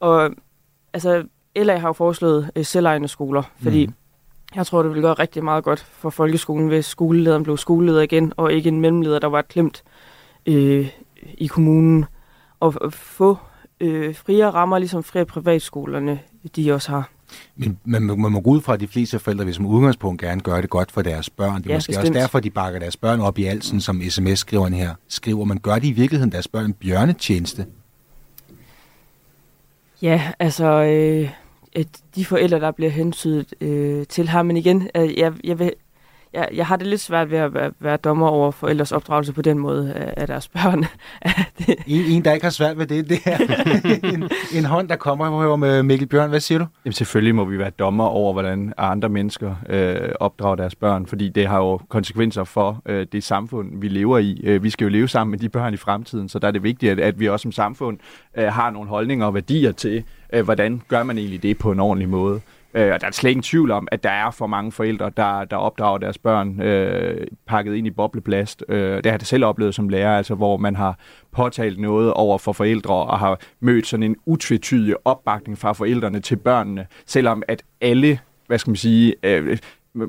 Og altså, LA har jo foreslået øh, selvejende skoler, fordi mm. jeg tror, det vil gøre rigtig meget godt for folkeskolen, hvis skolelederen blev skoleleder igen, og ikke en mellemleder, der var klemt øh, i kommunen. Og få øh, friere rammer, ligesom fri- privatskolerne, de også har. Men man, man må gå ud fra, at de fleste forældre vil som udgangspunkt gerne gøre det godt for deres børn. Det er ja, måske bestemt. også derfor, de bakker deres børn op i alt, sådan som sms-skriveren her skriver. Man gør de i virkeligheden deres børn en bjørnetjeneste? Ja, altså, øh, de forældre, der bliver hensydet øh, til ham. Men igen, øh, jeg, jeg, vil, jeg, jeg har det lidt svært ved at være, være dommer over forældres opdragelse på den måde af, af deres børn. en, en, der ikke har svært ved det, det er en, en hånd, der kommer med Mikkel Bjørn. Hvad siger du? Jamen, selvfølgelig må vi være dommer over, hvordan andre mennesker øh, opdrager deres børn, fordi det har jo konsekvenser for øh, det samfund, vi lever i. Øh, vi skal jo leve sammen med de børn i fremtiden, så der er det vigtigt, at, at vi også som samfund øh, har nogle holdninger og værdier til, øh, hvordan gør man egentlig det på en ordentlig måde. Øh, og der er slet ingen tvivl om, at der er for mange forældre, der, der opdrager deres børn øh, pakket ind i bobleplast. Øh, det har jeg selv oplevet som lærer, altså hvor man har påtalt noget over for forældre og har mødt sådan en utvetydig opbakning fra forældrene til børnene, selvom at alle, hvad skal man sige, øh,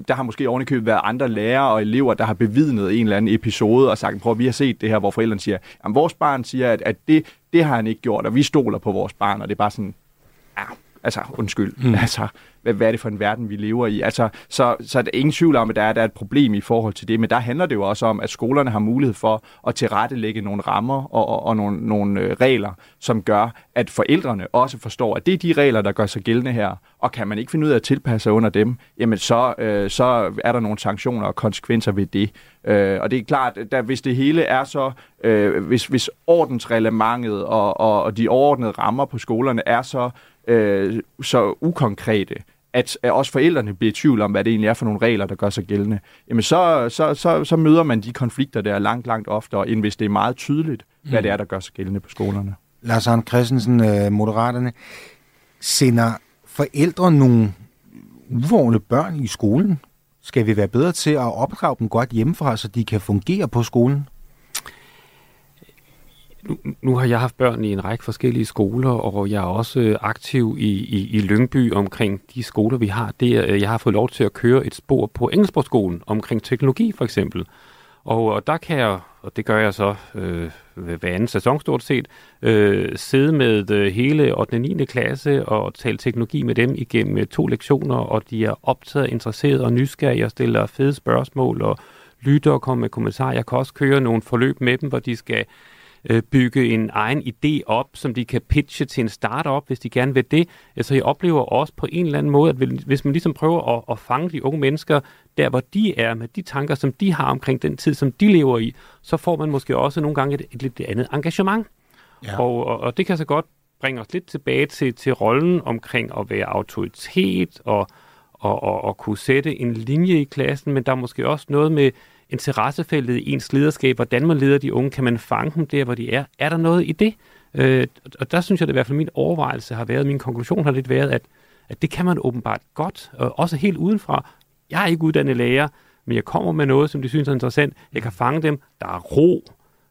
der har måske ovenikøbet været andre lærere og elever, der har bevidnet en eller anden episode og sagt, prøv vi har set det her, hvor forældrene siger, at vores barn siger, at, at det, det har han ikke gjort, og vi stoler på vores barn, og det er bare sådan, altså undskyld, mm. altså hvad, hvad er det for en verden, vi lever i? Altså, så, så er der ingen tvivl om, at der er, der er et problem i forhold til det, men der handler det jo også om, at skolerne har mulighed for at tilrettelægge nogle rammer og, og, og nogle, nogle øh, regler, som gør, at forældrene også forstår, at det er de regler, der gør sig gældende her, og kan man ikke finde ud af at tilpasse sig under dem, jamen så, øh, så er der nogle sanktioner og konsekvenser ved det. Øh, og det er klart, at hvis det hele er så, øh, hvis, hvis ordensreglementet og, og, og de overordnede rammer på skolerne er så øh, så ukonkrete, at, også forældrene bliver i tvivl om, hvad det egentlig er for nogle regler, der gør sig gældende, jamen så, så, så, så møder man de konflikter der langt, langt oftere, end hvis det er meget tydeligt, hvad mm. det er, der gør sig gældende på skolerne. Lars Arne Christensen, øh, Moderaterne, sender forældre nogle uvågne børn i skolen? Skal vi være bedre til at opdrage dem godt hjemmefra, så de kan fungere på skolen? Nu, nu har jeg haft børn i en række forskellige skoler, og jeg er også øh, aktiv i, i, i Lyngby omkring de skoler, vi har. der. Øh, jeg har fået lov til at køre et spor på Engelsborgskolen omkring teknologi for eksempel. Og, og der kan jeg, og det gør jeg så øh, hver anden sæson stort set, øh, sidde med øh, hele 8. og 9. klasse og tale teknologi med dem igennem øh, to lektioner, og de er optaget, interesseret og nysgerrige og stiller fede spørgsmål og lytter og kommer med kommentarer. Jeg kan også køre nogle forløb med dem, hvor de skal øh, bygge en egen idé op, som de kan pitche til en startup, hvis de gerne vil det. Så jeg oplever også på en eller anden måde, at hvis man ligesom prøver at, at fange de unge mennesker der, hvor de er, med de tanker, som de har omkring den tid, som de lever i, så får man måske også nogle gange et, et lidt andet engagement. Ja. Og, og, og det kan så godt bringe os lidt tilbage til, til rollen omkring at være autoritet og, og, og, og kunne sætte en linje i klassen, men der er måske også noget med interessefeltet i ens lederskab, hvordan man leder de unge, kan man fange dem der, hvor de er? Er der noget i det? Øh, og der synes jeg, at i hvert fald min overvejelse har været, min konklusion har lidt været, at, at det kan man åbenbart godt, og også helt udenfra. Jeg er ikke uddannet lærer, men jeg kommer med noget, som de synes er interessant. Jeg kan fange dem. Der er ro,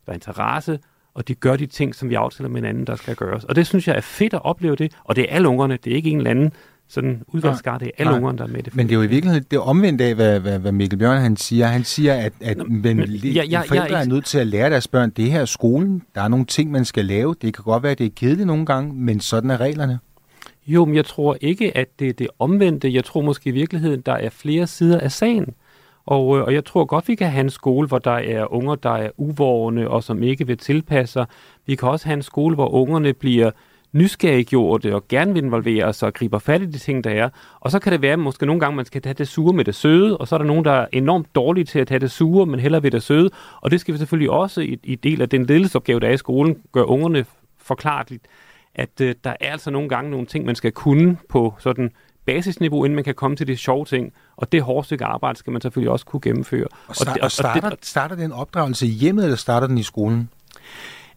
der er interesse, og de gør de ting, som vi aftaler med hinanden, der skal gøres. Og det synes jeg er fedt at opleve det, og det er alle ungerne, det er ikke en eller anden sådan udvalgsskar, det er alle ungerne, der er med det. Men det er jo i virkeligheden det omvendt af, hvad, hvad, hvad Mikkel Bjørn han siger. Han siger, at, at Nå, men, men, ja, ja, forældre jeg er, ikke... er nødt til at lære deres børn, det her er skolen, der er nogle ting, man skal lave. Det kan godt være, at det er kedeligt nogle gange, men sådan er reglerne. Jo, men jeg tror ikke, at det er det omvendte. Jeg tror måske i virkeligheden, der er flere sider af sagen. Og, øh, og jeg tror godt, vi kan have en skole, hvor der er unger, der er uvågne og som ikke vil tilpasse sig. Vi kan også have en skole, hvor ungerne bliver nysgerriggjorte og gerne vil involvere sig og griber fat i de ting, der er. Og så kan det være, at måske nogle gange man skal tage det sure med det søde, og så er der nogen, der er enormt dårlige til at tage det sure, men hellere ved det søde. Og det skal vi selvfølgelig også i, i del af den ledelsesopgave, der er i skolen, gøre ungerne forklarligt, at øh, der er altså nogle gange nogle ting, man skal kunne på sådan basisniveau, inden man kan komme til de sjove ting. Og det hårde stykke arbejde skal man selvfølgelig også kunne gennemføre. Og, start, og, det, og, og starter, og det, starter den opdragelse i hjemmet, eller starter den i skolen?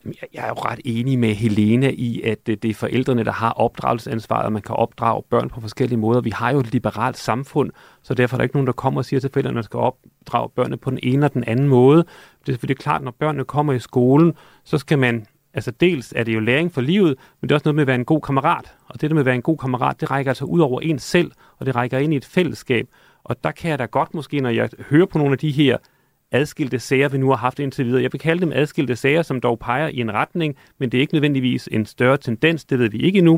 Jeg er jo ret enig med Helena i, at det er forældrene, der har opdragelsesansvaret, og man kan opdrage børn på forskellige måder. Vi har jo et liberalt samfund, så derfor er der ikke nogen, der kommer og siger til forældrene, at man skal opdrage børnene på den ene eller den anden måde. Det er selvfølgelig klart, når børnene kommer i skolen, så skal man Altså dels er det jo læring for livet, men det er også noget med at være en god kammerat. Og det der med at være en god kammerat, det rækker altså ud over en selv, og det rækker ind i et fællesskab. Og der kan jeg da godt måske, når jeg hører på nogle af de her adskilte sager, vi nu har haft indtil videre. Jeg vil kalde dem adskilte sager, som dog peger i en retning, men det er ikke nødvendigvis en større tendens, det ved vi ikke endnu.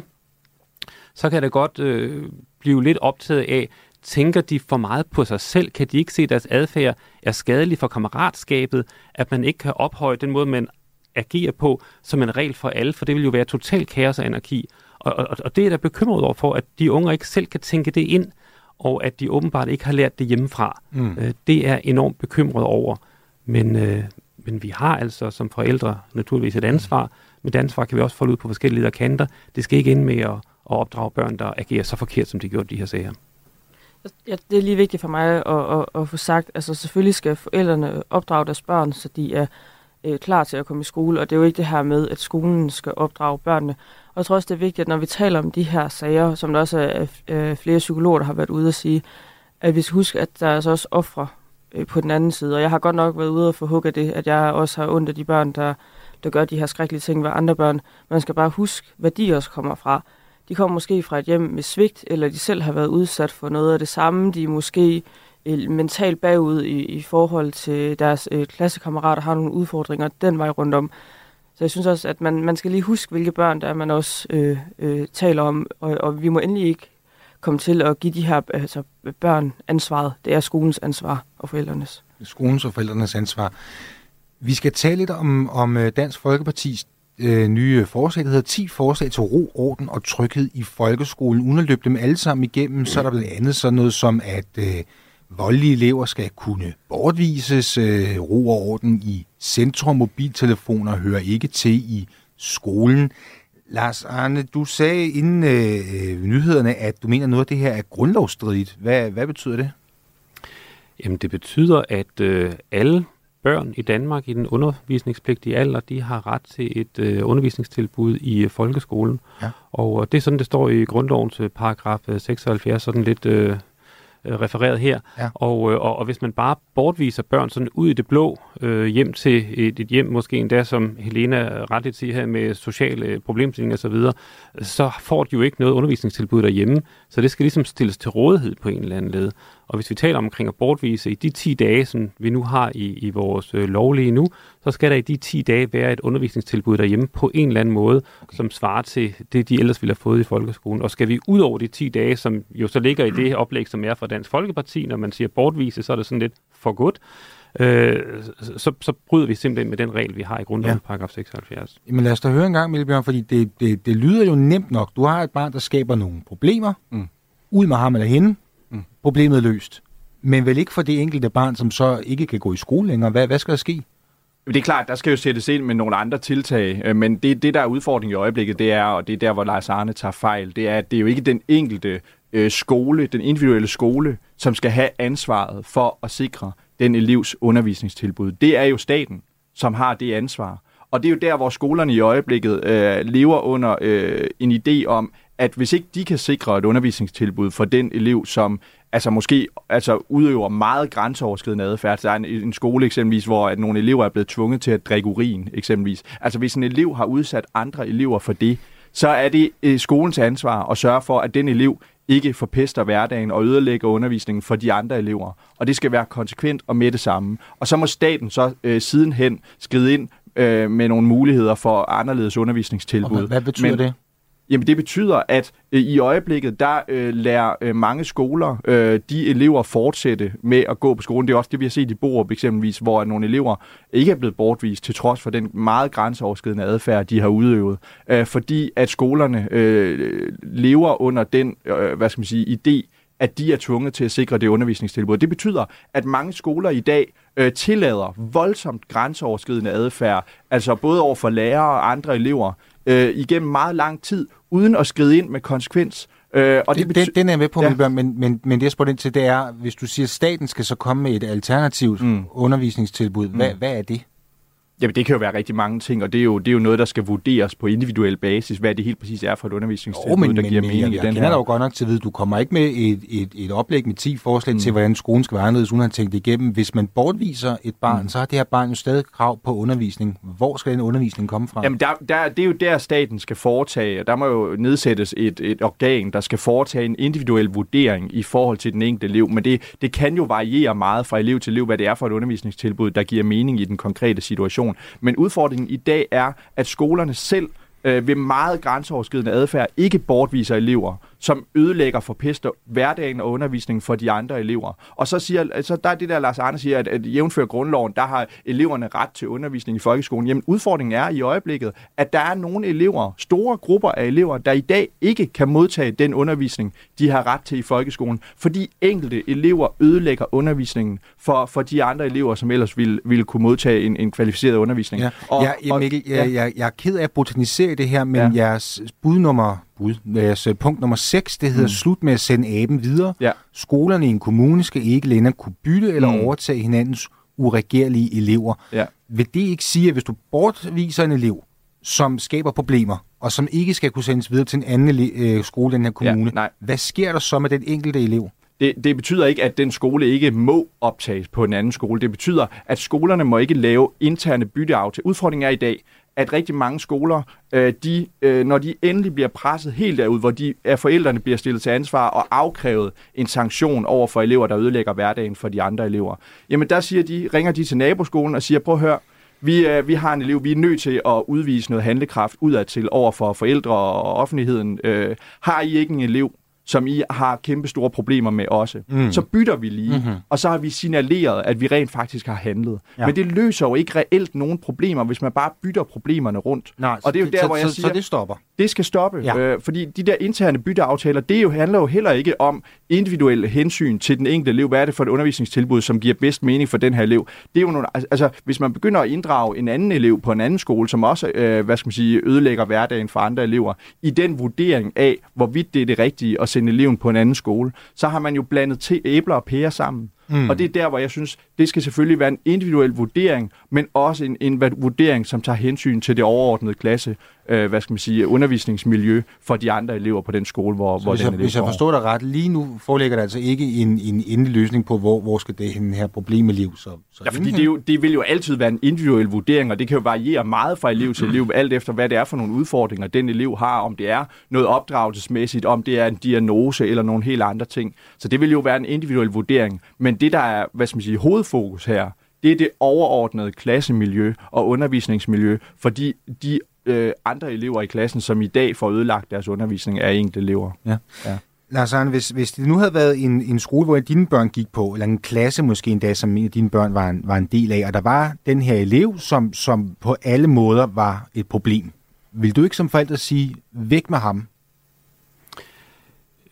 Så kan det godt øh, blive lidt optaget af, tænker de for meget på sig selv? Kan de ikke se, at deres adfærd er skadelig for kammeratskabet? At man ikke kan ophøje den måde, man agerer på som en regel for alle, for det vil jo være total kaos og anarki. Og, og, og det er der bekymret over for, at de unge ikke selv kan tænke det ind, og at de åbenbart ikke har lært det hjemmefra. Mm. Øh, det er enormt bekymret over. Men, øh, men vi har altså som forældre naturligvis et ansvar. Men det ansvar kan vi også folde ud på forskellige kanter. Det skal ikke ende med at, at opdrage børn, der agerer så forkert, som de gjorde de her sager. Ja, det er lige vigtigt for mig at, at, at få sagt, altså selvfølgelig skal forældrene opdrage deres børn, så de er øh, klar til at komme i skole, og det er jo ikke det her med, at skolen skal opdrage børnene. Og jeg tror også, det er vigtigt, at når vi taler om de her sager, som der også er øh, flere psykologer, der har været ude at sige, at vi skal huske, at der er altså også ofre øh, på den anden side. Og jeg har godt nok været ude og få hug af det, at jeg også har ondt af de børn, der, der gør de her skrækkelige ting ved andre børn. Man skal bare huske, hvad de også kommer fra. De kommer måske fra et hjem med svigt, eller de selv har været udsat for noget af det samme. De er måske øh, mentalt bagud i, i forhold til deres øh, klassekammerater, har nogle udfordringer den vej rundt om. Så jeg synes også, at man, man skal lige huske, hvilke børn der er, man også øh, øh, taler om, og, og vi må endelig ikke komme til at give de her altså, børn ansvaret. Det er skolens ansvar og forældrenes. Skolens og forældrenes ansvar. Vi skal tale lidt om, om øh, Dansk Folkepartis øh, nye forslag, der hedder 10 forslag til ro, orden og tryghed i folkeskolen. Uden at løbe dem alle sammen igennem, så er der blandt andet sådan noget som, at øh, voldelige elever skal kunne bortvises, øh, ro og orden i centrum, mobiltelefoner hører ikke til i skolen. Lars Arne, du sagde inden øh, nyhederne, at du mener noget af det her er grundlovsstridigt. Hvad, hvad betyder det? Jamen det betyder, at øh, alle børn i Danmark i den undervisningspligtige alder, de har ret til et øh, undervisningstilbud i øh, folkeskolen. Ja. Og øh, det er sådan, det står i grundlovens øh, paragraf øh, 76, sådan lidt øh, øh, refereret her. Ja. Og, øh, og, og hvis man bare bortviser børn sådan ud i det blå, øh, hjem til et, et hjem, måske endda som Helena retligt siger her, med sociale problemstillinger osv., så får de jo ikke noget undervisningstilbud derhjemme. Så det skal ligesom stilles til rådighed på en eller anden led. Og hvis vi taler omkring at bortvise i de 10 dage, som vi nu har i, i vores øh, lovlige nu, så skal der i de 10 dage være et undervisningstilbud derhjemme på en eller anden måde, okay. som svarer til det, de ellers ville have fået i folkeskolen. Og skal vi ud over de 10 dage, som jo så ligger i det oplæg, som er fra Dansk Folkeparti, når man siger bortvise, så er det sådan lidt for godt, øh, så, så bryder vi simpelthen med den regel, vi har i grundloven, ja. paragraf 76. Men lad os da høre en gang, Millebjørn, fordi det, det, det lyder jo nemt nok. Du har et barn, der skaber nogle problemer. Mm. Ud med ham eller hende. Problemet løst. Men vel ikke for det enkelte barn, som så ikke kan gå i skole længere. Hvad, hvad skal der ske? Det er klart, der skal jo sættes ind med nogle andre tiltag, øh, men det, det der er udfordringen i øjeblikket, det er, og det er der, hvor Lars Arne tager fejl, det er, at det er jo ikke den enkelte øh, skole, den individuelle skole, som skal have ansvaret for at sikre den elevs undervisningstilbud. Det er jo staten, som har det ansvar. Og det er jo der, hvor skolerne i øjeblikket øh, lever under øh, en idé om, at hvis ikke de kan sikre et undervisningstilbud for den elev, som altså måske altså udøver meget grænseoverskridende adfærd. Der er en, en skole eksempelvis, hvor at nogle elever er blevet tvunget til at drikke urin eksempelvis. Altså hvis en elev har udsat andre elever for det, så er det øh, skolens ansvar at sørge for, at den elev ikke forpester hverdagen og ødelægger undervisningen for de andre elever. Og det skal være konsekvent og med det samme. Og så må staten så øh, sidenhen skride ind øh, med nogle muligheder for anderledes undervisningstilbud. Og hvad, hvad betyder Men, det? Jamen det betyder, at øh, i øjeblikket, der øh, lærer øh, mange skoler øh, de elever fortsætte med at gå på skolen. Det er også det, vi har set i Borup eksempelvis, hvor nogle elever ikke er blevet bortvist til trods for den meget grænseoverskridende adfærd, de har udøvet. Øh, fordi at skolerne øh, lever under den, øh, hvad skal man sige, idé, at de er tvunget til at sikre det undervisningstilbud. Det betyder, at mange skoler i dag øh, tillader voldsomt grænseoverskridende adfærd, altså både over for lærere og andre elever, øh, igennem meget lang tid, uden at skride ind med konsekvens. Øh, og det, det den, den er jeg med på, Ja. ja. men, men, men det jeg spurgte ind til, det er, hvis du siger, at staten skal så komme med et alternativt Mm. mm. undervisningstilbud, hvad, hvad er det? Jamen, det kan jo være rigtig mange ting, og det er jo, det er jo noget, der skal vurderes på individuel basis, hvad det helt præcis er for et undervisningstilbud, men, der men, giver men mening jeg, i jeg den kender dig her. jo godt nok til at vide, du kommer ikke med et, et, et oplæg med 10 forslag mm. til, hvordan skolen skal være anderledes, uden at tænkt det igennem. Hvis man bortviser et barn, mm. så har det her barn jo stadig krav på undervisning. Hvor skal den undervisning komme fra? Jamen, der, der, det er jo der, staten skal foretage, og der må jo nedsættes et, et organ, der skal foretage en individuel vurdering i forhold til den enkelte elev, men det, det kan jo variere meget fra elev til elev, hvad det er for et undervisningstilbud, der giver mening i den konkrete situation. Men udfordringen i dag er, at skolerne selv øh, ved meget grænseoverskridende adfærd ikke bortviser elever, som ødelægger for pester hverdagen og undervisningen for de andre elever. Og så siger, så der er det der, Lars Arne siger, at, at jævnfør grundloven, der har eleverne ret til undervisning i folkeskolen. Jamen udfordringen er i øjeblikket, at der er nogle elever, store grupper af elever, der i dag ikke kan modtage den undervisning, de har ret til i folkeskolen, fordi enkelte elever ødelægger undervisningen for, for de andre elever, som ellers ville, ville kunne modtage en, en kvalificeret undervisning. Ja, Og- ja, ja, og- Mikkel, jeg, jeg, jeg er ked af at botanisere det her, men Ja. ja. jeres bud nummer, bud, øh, punkt nummer 6, det hedder mm. slut med at sende aben videre. Ja. Skolerne i en kommune skal ikke længere kunne bytte eller Mm. overtage hinandens uregerlige elever. Ja. Vil det ikke sige, at hvis du bortviser en elev, som skaber problemer, og som ikke skal kunne sendes videre til en anden øh, skole i den her kommune, nej. hvad sker der så med den enkelte elev? Det, det betyder ikke, at den skole ikke må optages på en anden skole. Det betyder, at skolerne må ikke lave interne bytteaftaler. Udfordringen er i dag, at rigtig mange skoler, øh, de, øh, når de endelig bliver presset helt derud, hvor de af forældrene bliver stillet til ansvar og afkrævet en sanktion over for elever, der ødelægger hverdagen for de andre elever, jamen der siger de, ringer de til naboskolen og siger, prøv at høre, vi, øh, vi har en elev, vi er nødt til at udvise noget handlekraft udadtil over for forældre og offentligheden. Øh, har I ikke en elev, som I har kæmpe store problemer med også, mm. så bytter vi lige, mm-hmm. og så har vi signaleret, at vi rent faktisk har handlet. Ja. Men det løser jo ikke reelt nogen problemer, hvis man bare bytter problemerne rundt. Nej, og det er jo der, så, hvor jeg så, siger, så det stopper. det skal stoppe. Ja. øh, fordi de der interne bytteaftaler, det jo, handler jo heller ikke om individuelle hensyn til den enkelte elev. Hvad er det for et undervisningstilbud, som giver bedst mening for den her elev? Det er jo nogle, altså, hvis man begynder at inddrage en anden elev på en anden skole, som også, øh, hvad skal man sige, ødelægger hverdagen for andre elever, i den vurdering af, hvorvidt det er det rigtige at sende eleven på en anden skole, så har man jo blandet til æbler og pærer sammen. Mm. Og det er der, hvor jeg synes, det skal selvfølgelig være en individuel vurdering, men også en, en vurdering, som tager hensyn til det overordnede klasse, øh, hvad skal man sige, undervisningsmiljø for de andre elever på den skole, hvor, Så hvor hvis, den jeg, elev hvis jeg forstår dig ret, lige nu foreligger der altså ikke en, en endelig løsning på, hvor, hvor skal det her problem med liv så, så Ja, fordi det, er jo, det vil jo altid være en individuel vurdering, og det kan jo variere meget fra elev til elev, alt efter hvad det er for nogle udfordringer, den elev har, om det er noget opdragelsesmæssigt, om det er en diagnose eller nogle helt andre ting. Så det vil jo være en individuel vurdering. Men det, der er hvad skal man sige, hovedfokus her, det er det overordnede klassemiljø og undervisningsmiljø, fordi de øh, andre elever i klassen, som i dag får ødelagt deres undervisning, er enkelte elever. Lars Arne, hvis, hvis det nu havde været en, en skole, hvor dine børn gik på, eller en klasse måske endda, som en af dine børn var en, var en del af, og der var den her elev, som, som på alle måder var et problem, vil du ikke som forælder sige, væk med ham?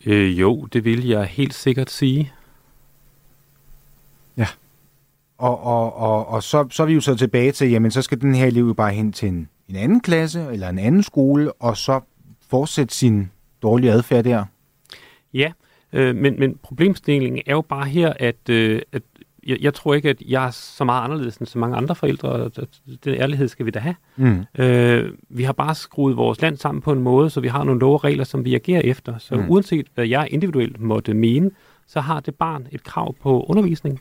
Øh, jo, det vil jeg helt sikkert sige. Og, og, og, og så, så er vi jo så tilbage til, jamen så skal den her elev jo bare hen til en, en anden klasse, eller en anden skole, og så fortsætte sin dårlige adfærd der. Ja, øh, men, men problemstillingen er jo bare her, at, øh, at jeg, jeg tror ikke, at jeg er så meget anderledes end så mange andre forældre, og den ærlighed skal vi da have. Mm. Øh, vi har bare skruet vores land sammen på en måde, så vi har nogle love og regler, som vi agerer efter. Så mm. uanset hvad jeg individuelt måtte mene, så har det barn et krav på undervisning.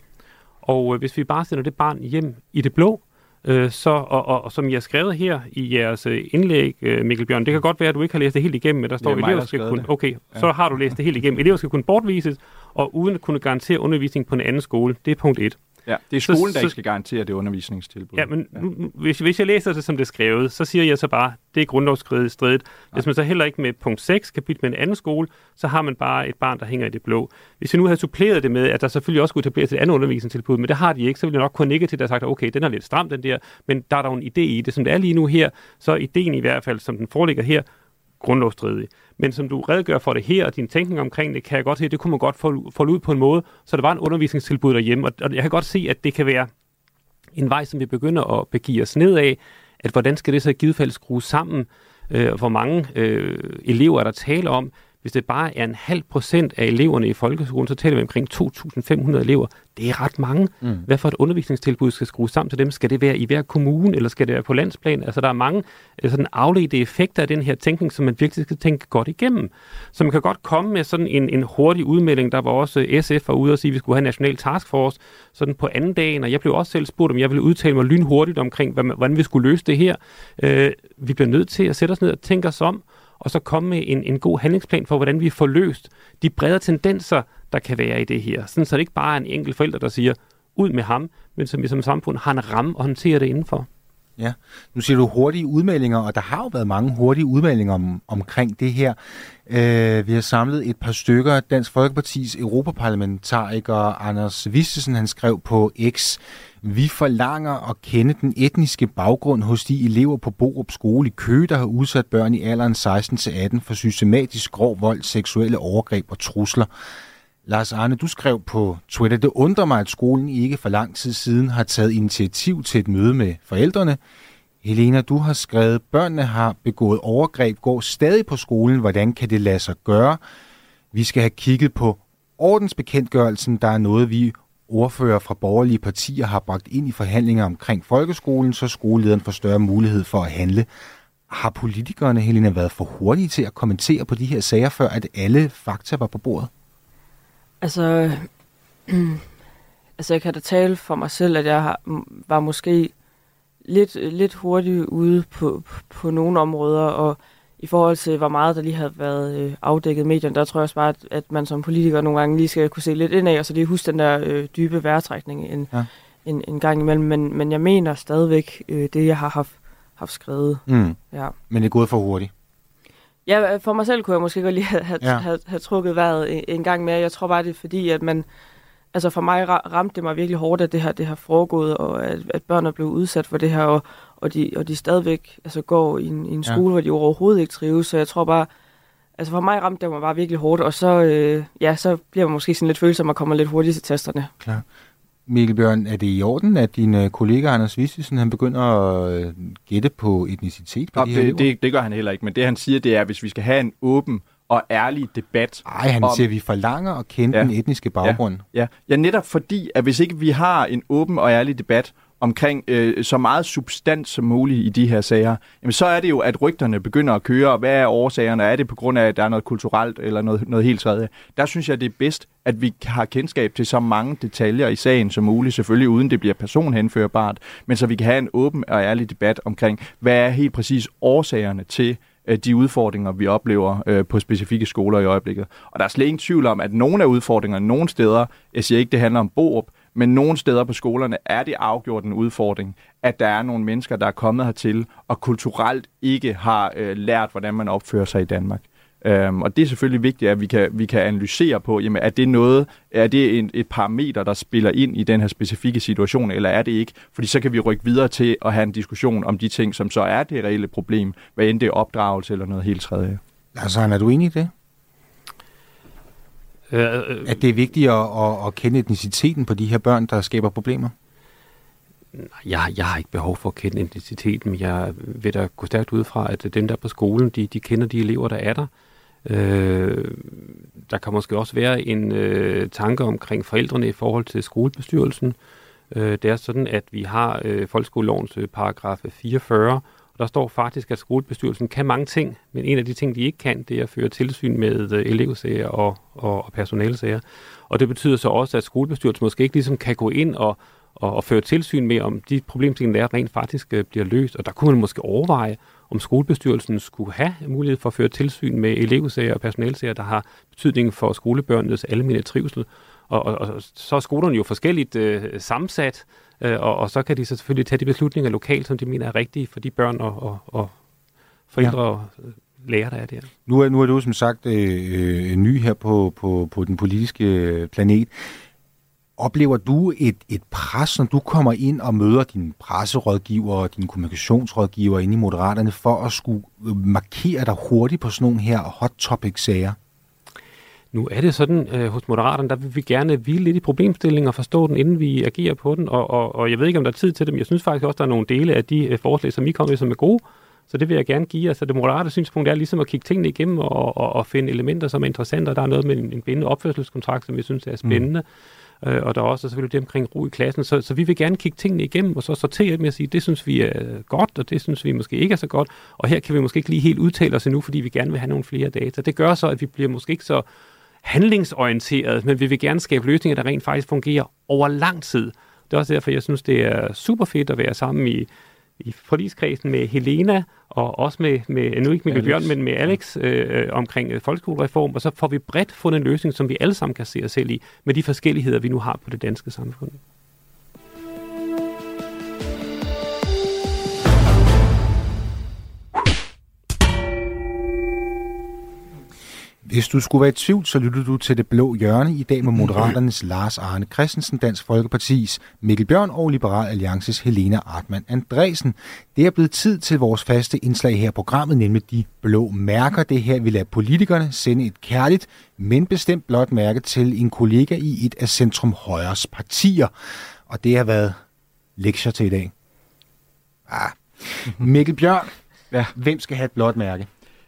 Og øh, hvis vi bare sender det barn hjem i det blå, øh, så, og, og, og som I har skrevet her i jeres øh, indlæg, øh, Mikkel Bjørn, det kan godt være, at du ikke har læst det helt igennem, men der står, mig, elever skal kunne... det. Okay, så har du læst det helt igennem. Elever skal kunne bortvises, og uden at kunne garantere undervisning på en anden skole. Det er punkt 1. Ja, det er Så- skolen, der så- ikke skal garantere det undervisningstilbud. Ja, men nu, nu- hvis, hvis jeg læser det, som det er skrevet, så siger jeg så bare, det er grundlovsstridigt. Hvis man så heller ikke med punkt 6 kan bytte med en anden skole, så har man bare et barn, der hænger i det blå. Hvis jeg nu havde suppleret det med, at der selvfølgelig også skulle etableres et andet undervisningstilbud, men det har de ikke, så ville jeg nok kun nikke til, der sagt, okay, den er lidt stram, den der, men der er der jo en idé i det. Som det er lige nu her, så er ideen i hvert fald, som den foreligger her, grundlovsstridig. Men som du redegør for det her, og din tænkning omkring det, kan jeg godt se, at det kunne man godt folde ud på en måde, så der var en undervisningstilbud derhjemme. Og, og jeg kan godt se, at det kan være en vej, som vi begynder at begive os ned af, at hvordan skal det så i givet fald skrues sammen, øh, hvor mange øh, elever er der tale om. Hvis det bare er en halv procent af eleverne i folkeskolen, så taler vi omkring 2.500 elever. Det er ret mange. Mm. Hvad for et undervisningstilbud skal skrues sammen til dem? Skal det være i hver kommune, eller skal det være på landsplan? Altså, der er mange øh, sådan afledte effekter af den her tænkning, som man virkelig skal tænke godt igennem. Så man kan godt komme med sådan en, en hurtig udmelding. Der var også øh, SF var ude og sige, at vi skulle have en national taskforce sådan på anden dagen, og jeg blev også selv spurgt, om jeg ville udtale mig lynhurtigt omkring, hvordan vi skulle løse det her. Øh, vi bliver nødt til at sætte os ned og tænke os om, og så komme med en, en god handlingsplan for, hvordan vi får løst de bredere tendenser, der kan være i det her. Sådan, så det ikke bare er en enkelt forælder, der siger, ud med ham, men som vi som samfund har en ramme og håndterer det indenfor. Ja, nu siger du hurtige udmeldinger, og der har jo været mange hurtige udmeldinger om, omkring det her. Øh, vi har samlet et par stykker. Dansk Folkepartis europaparlamentariker Anders Vistesen, han skrev på X, vi forlanger at kende den etniske baggrund hos de elever på Borup skole i Køge, der har udsat børn i alderen 16-18 for systematisk grov vold, seksuelle overgreb og trusler. Lars Arne, du skrev på Twitter, det undrer mig, at skolen ikke for lang tid siden har taget initiativ til et møde med forældrene. Helena, du har skrevet, børnene har begået overgreb, går stadig på skolen. Hvordan kan det lade sig gøre? Vi skal have kigget på ordensbekendtgørelsen. Der er noget, vi ordfører fra borgerlige partier har bragt ind i forhandlinger omkring folkeskolen, så skolelederen får større mulighed for at handle. Har politikerne, Helena, været for hurtige til at kommentere på de her sager, før at alle fakta var på bordet? Altså, altså jeg kan da tale for mig selv, at jeg har, var måske lidt, lidt hurtig ude på, på nogle områder, og i forhold til, hvor meget der lige havde været øh, afdækket i medierne, der tror jeg også bare, at, at man som politiker nogle gange lige skal kunne se lidt ind af, og så lige huske den der øh, dybe vejrtrækning en, Ja. en, en gang imellem. Men, men jeg mener stadigvæk øh, det, jeg har haft, haft skrevet. Mm. Ja. Men det er gået for hurtigt. Ja, for mig selv kunne jeg måske godt lige have, have, Ja. have, have trukket vejret en, en gang mere. Jeg tror bare, det er fordi, at man... Altså for mig ra- ramte det mig virkelig hårdt, at det her det har foregået, og at, at børn er blevet udsat for det her, og, og, de, og de stadigvæk altså, går i en, i en Ja. skole, hvor de overhovedet ikke trives. Så jeg tror bare... Altså for mig ramte det mig bare virkelig hårdt, og så, øh, ja, så bliver man måske sådan lidt følsom og kommer lidt hurtigt til testerne. Klar. Mikkel Bjørn, er det i orden, at din øh, kollega Anders Vistisen, han begynder at øh, gætte på etnicitet på Nå, de her det, elever? det, det gør han heller ikke, men det han siger, det er, at hvis vi skal have en åben og ærlig debat. Ej, han om- siger, at vi forlanger at kende Ja. den etniske baggrund. Ja, ja, netop fordi, at hvis ikke vi har en åben og ærlig debat omkring øh, så meget substans som muligt i de her sager, jamen så er det jo, at rygterne begynder at køre, og hvad er årsagerne? Er det på grund af, at der er noget kulturelt eller noget, noget helt tredje? Der synes jeg, det er bedst, at vi har kendskab til så mange detaljer i sagen som muligt, selvfølgelig uden det bliver personhenførbart, men så vi kan have en åben og ærlig debat omkring, hvad er helt præcis årsagerne til, øh, de udfordringer, vi oplever øh, på specifikke skoler i øjeblikket. Og der er slet ingen tvivl om, at nogle af udfordringerne, nogle steder, jeg siger ikke, det handler om Borup, men nogle steder på skolerne er det afgjort en udfordring, at der er nogle mennesker, der er kommet hertil og kulturelt ikke har øh, lært, hvordan man opfører sig i Danmark. Øhm, og det er selvfølgelig vigtigt, at vi kan, vi kan analysere på, jamen, er det noget, er det en, et parameter, der spiller ind i den her specifikke situation, eller er det ikke? Fordi så kan vi rykke videre til at have en diskussion om de ting, som så er det reelle problem, hvad end det er opdragelse eller noget helt tredje. Altså, er du enig i det? Øh, øh, At det er vigtigt at, at, at kende etniciteten på de her børn, der skaber problemer? Jeg, jeg har ikke behov for at kende identiteten, men jeg vil da gå stærkt ud fra, at dem, der er på skolen, de, de kender de elever, der er der. Øh, der kan måske også være en øh, tanke omkring forældrene i forhold til skolebestyrelsen. Øh, det er sådan, at vi har øh, folkeskolelovens øh, paragraf 44, og der står faktisk, at skolebestyrelsen kan mange ting, men en af de ting, de ikke kan, det er at føre tilsyn med øh, elevsager og, og, og personalesager. Og det betyder så også, at skolebestyrelsen måske ikke ligesom kan gå ind og, og, og føre tilsyn med, om de problemstillinger, der er, rent faktisk øh, bliver løst. Og der kunne man måske overveje, om skolebestyrelsen skulle have mulighed for at føre tilsyn med elevsager og personalesager, der har betydning for skolebørnenes almindelige trivsel. Og, og, og så er skolerne jo forskelligt øh, sammensat, øh, og, og så kan de så selvfølgelig tage de beslutninger lokalt, som de mener er rigtige for de børn og, og, og forældre ja. og øh, lærere, der er der. Nu er, nu er du som sagt øh, øh, ny her på, på, på den politiske øh, planet. Oplever du et, et pres, når du kommer ind og møder dine presserådgiver og dine kommunikationsrådgiver inde i Moderaterne, for at skulle markere dig hurtigt på sådan nogle her hot topic-sager? Nu er det sådan, øh, hos Moderaterne, der vil vi gerne hvile lidt i problemstillingen og forstå den, inden vi agerer på den. Og, og, og jeg ved ikke, om der er tid til det, men jeg synes faktisk også, der er nogle dele af de øh, forslag, som I kommer med, som er gode. Så det vil jeg gerne give. Altså det moderate synspunkt er ligesom at kigge tingene igennem og, og, og finde elementer, som er interessante. Og der er noget med en, en bindende opførselskontrakt, som vi synes er spændende. Mm. Øh, og der er også selvfølgelig det omkring ro i klassen. Så, så vi vil gerne kigge tingene igennem, og så sortere dem og sige, det synes vi er øh, godt, og det synes vi måske ikke er så godt. Og her kan vi måske ikke lige helt udtale os endnu, fordi vi gerne vil have nogle flere data. Det gør så, at vi bliver måske ikke så handlingsorienteret, men vi vil gerne skabe løsninger, der rent faktisk fungerer over lang tid. Det er også derfor, jeg synes, det er super fedt at være sammen i, i forligskredsen med Helena, og også med, med nu ikke Mikkel Bjørn, men med Alex øh, omkring øh, folkeskolereform, og så får vi bredt fundet en løsning, som vi alle sammen kan se os selv i, med de forskelligheder, vi nu har på det danske samfund. Hvis du skulle være i tvivl, så lytter du til Det Blå Hjørne i dag med Moderaternes Lars Arne Christensen, Dansk Folkepartis Mikkel Bjørn og Liberal Alliances Helena Artmann Andresen. Det er blevet tid til vores faste indslag her i programmet, nemlig De Blå Mærker. Det er her, vi lader politikerne sende et kærligt, men bestemt blåt mærke til en kollega i et af Centrum Højres partier. Og det har været lektier til i dag. Ah. Mikkel Bjørn, Ja. hvem skal have et blåt mærke?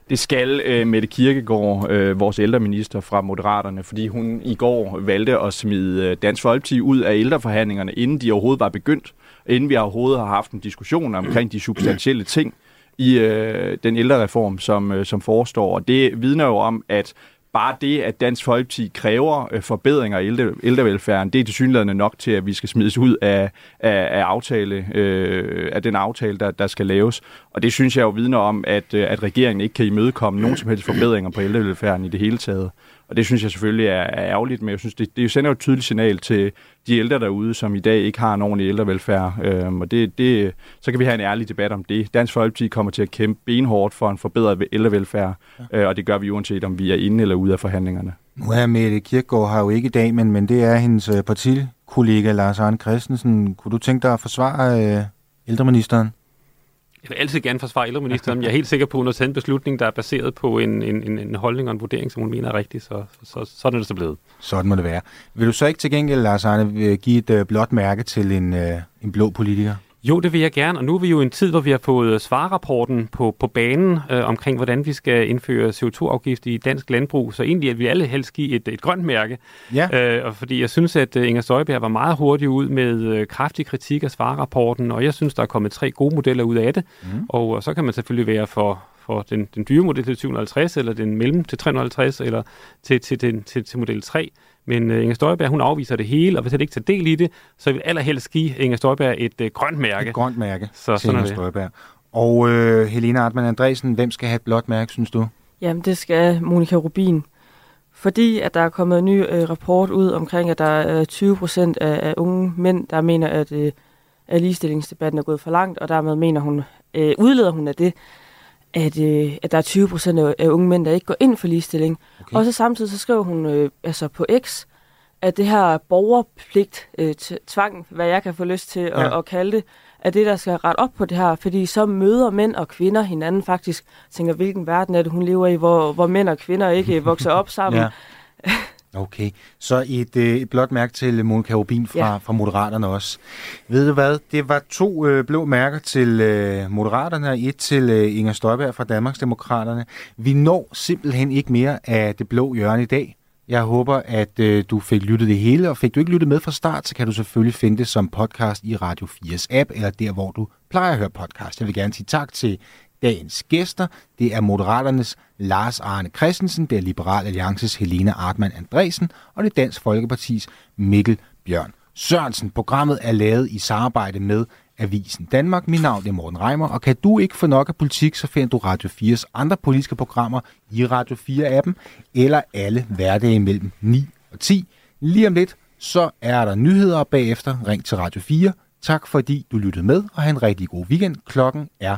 Det skal øh, Mette Kirkegaard, øh, vores ældreminister fra Moderaterne, fordi hun i går valgte at smide øh, Dansk Folkeparti ud af ældreforhandlingerne, inden de overhovedet var begyndt, inden vi overhovedet har haft en diskussion omkring de substantielle ting i øh, den ældrereform, som, øh, som forestår. Og det vidner jo om, at bare det, at Dansk Folkeparti kræver øh, forbedringer i ældre, ældrevelfærden, det er tilsyneladende nok til, at vi skal smides ud af, af, af, aftale, øh, af den aftale, der, der skal laves. Og det synes jeg jo vidner om, at, øh, at regeringen ikke kan imødekomme nogen som helst forbedringer på ældrevelfærden i det hele taget. Og det synes jeg selvfølgelig er, er ærgerligt, men jeg synes, det, det sender jo et tydeligt signal til de ældre derude, som i dag ikke har en ordentlig ældrevelfærd. Øhm, og det, det, så kan vi have en ærlig debat om det. Dansk Folkeparti kommer til at kæmpe benhårdt for en forbedret ældrevelfærd, ja. øh, og det gør vi uanset om vi er inde eller ude af forhandlingerne. Nu er Mette Kirkegaard her jo ikke i dag, men, men det er hendes øh, partikollega Lars Arne Christensen. Kunne du tænke dig at forsvare øh, ældreministeren? Jeg vil altid gerne forsvare ældreministeren, men jeg er helt sikker på, at hun har taget en beslutning, der er baseret på en, en, en, en holdning og en vurdering, som hun mener er rigtig, så, så sådan er det så blevet. Sådan må det være. Vil du så ikke til gengæld, Lars Arne, øh, give et øh, blåt mærke til en, øh, en blå politiker? Jo, det vil jeg gerne, og nu er vi jo i en tid, hvor vi har fået svarrapporten på, på banen øh, omkring, hvordan vi skal indføre CO2-afgift i dansk landbrug, så egentlig at vi alle helst give et, et grønt mærke. Ja. Øh, og fordi jeg synes, at øh, Inger Støjberg var meget hurtig ud med øh, kraftig kritik af svarrapporten, og jeg synes, der er kommet tre gode modeller ud af det. Mm. Og, og så kan man selvfølgelig være for, for den, den dyre model til 750, eller den mellem til 350, eller til, til, til, til, til model 3. Men uh, Inger Støjberg, hun afviser det hele, og hvis det ikke tager del i det, så vil allerhelst give Inger Støjberg et uh, grønt mærke. Et grønt mærke Så til sådan er Inger. Støjberg. Og øh, Helena Artmann Andresen, hvem skal have et blåt mærke, synes du? Jamen, det skal Monika Rubin. Fordi at der er kommet en ny øh, rapport ud omkring, at der er 20 procent af, af unge mænd, der mener, at, øh, at ligestillingsdebatten er gået for langt, og dermed mener hun, øh, udleder hun af det, at, øh, at der er 20 procent af, unge mænd, der ikke går ind for ligestilling. Okay. Og så samtidig så skrev hun øh, altså på X, at det her borgerpligt, øh, tvang, hvad jeg kan få lyst til at, Ja. ja. at kalde det, er det, der skal rette op på det her. Fordi så møder mænd og kvinder hinanden faktisk, tænker, hvilken verden er det, hun lever i, hvor, hvor mænd og kvinder ikke vokser op sammen. Ja. Okay, så et, øh, et blåt mærke til Monika Rubin fra, ja. Ja. fra Moderaterne også. Ved du hvad, det var to øh, blå mærker til øh, Moderaterne og et til øh, Inger Støjberg fra Danmarksdemokraterne. Vi når simpelthen ikke mere af det blå hjørne i dag. Jeg håber, at øh, du fik lyttet det hele, og fik du ikke lyttet med fra start, så kan du selvfølgelig finde det som podcast i Radio 4's app, eller der, hvor du plejer at høre podcast. Jeg vil gerne sige tak til dagens gæster. Det er Moderaternes Lars Arne Christensen, det er Liberal Alliances Helena Artmann Andresen, og det er Dansk Folkepartis Mikkel Bjørn Sørensen. Programmet er lavet i samarbejde med Avisen Danmark. Mit navn er Morten Reimer, og kan du ikke få nok af politik, så finder du Radio 4's andre politiske programmer i Radio 4-appen, eller alle hverdage mellem 9 og 10. Lige om lidt, så er der nyheder og bagefter. Ring til Radio 4. Tak fordi du lyttede med, og have en rigtig god weekend. Klokken er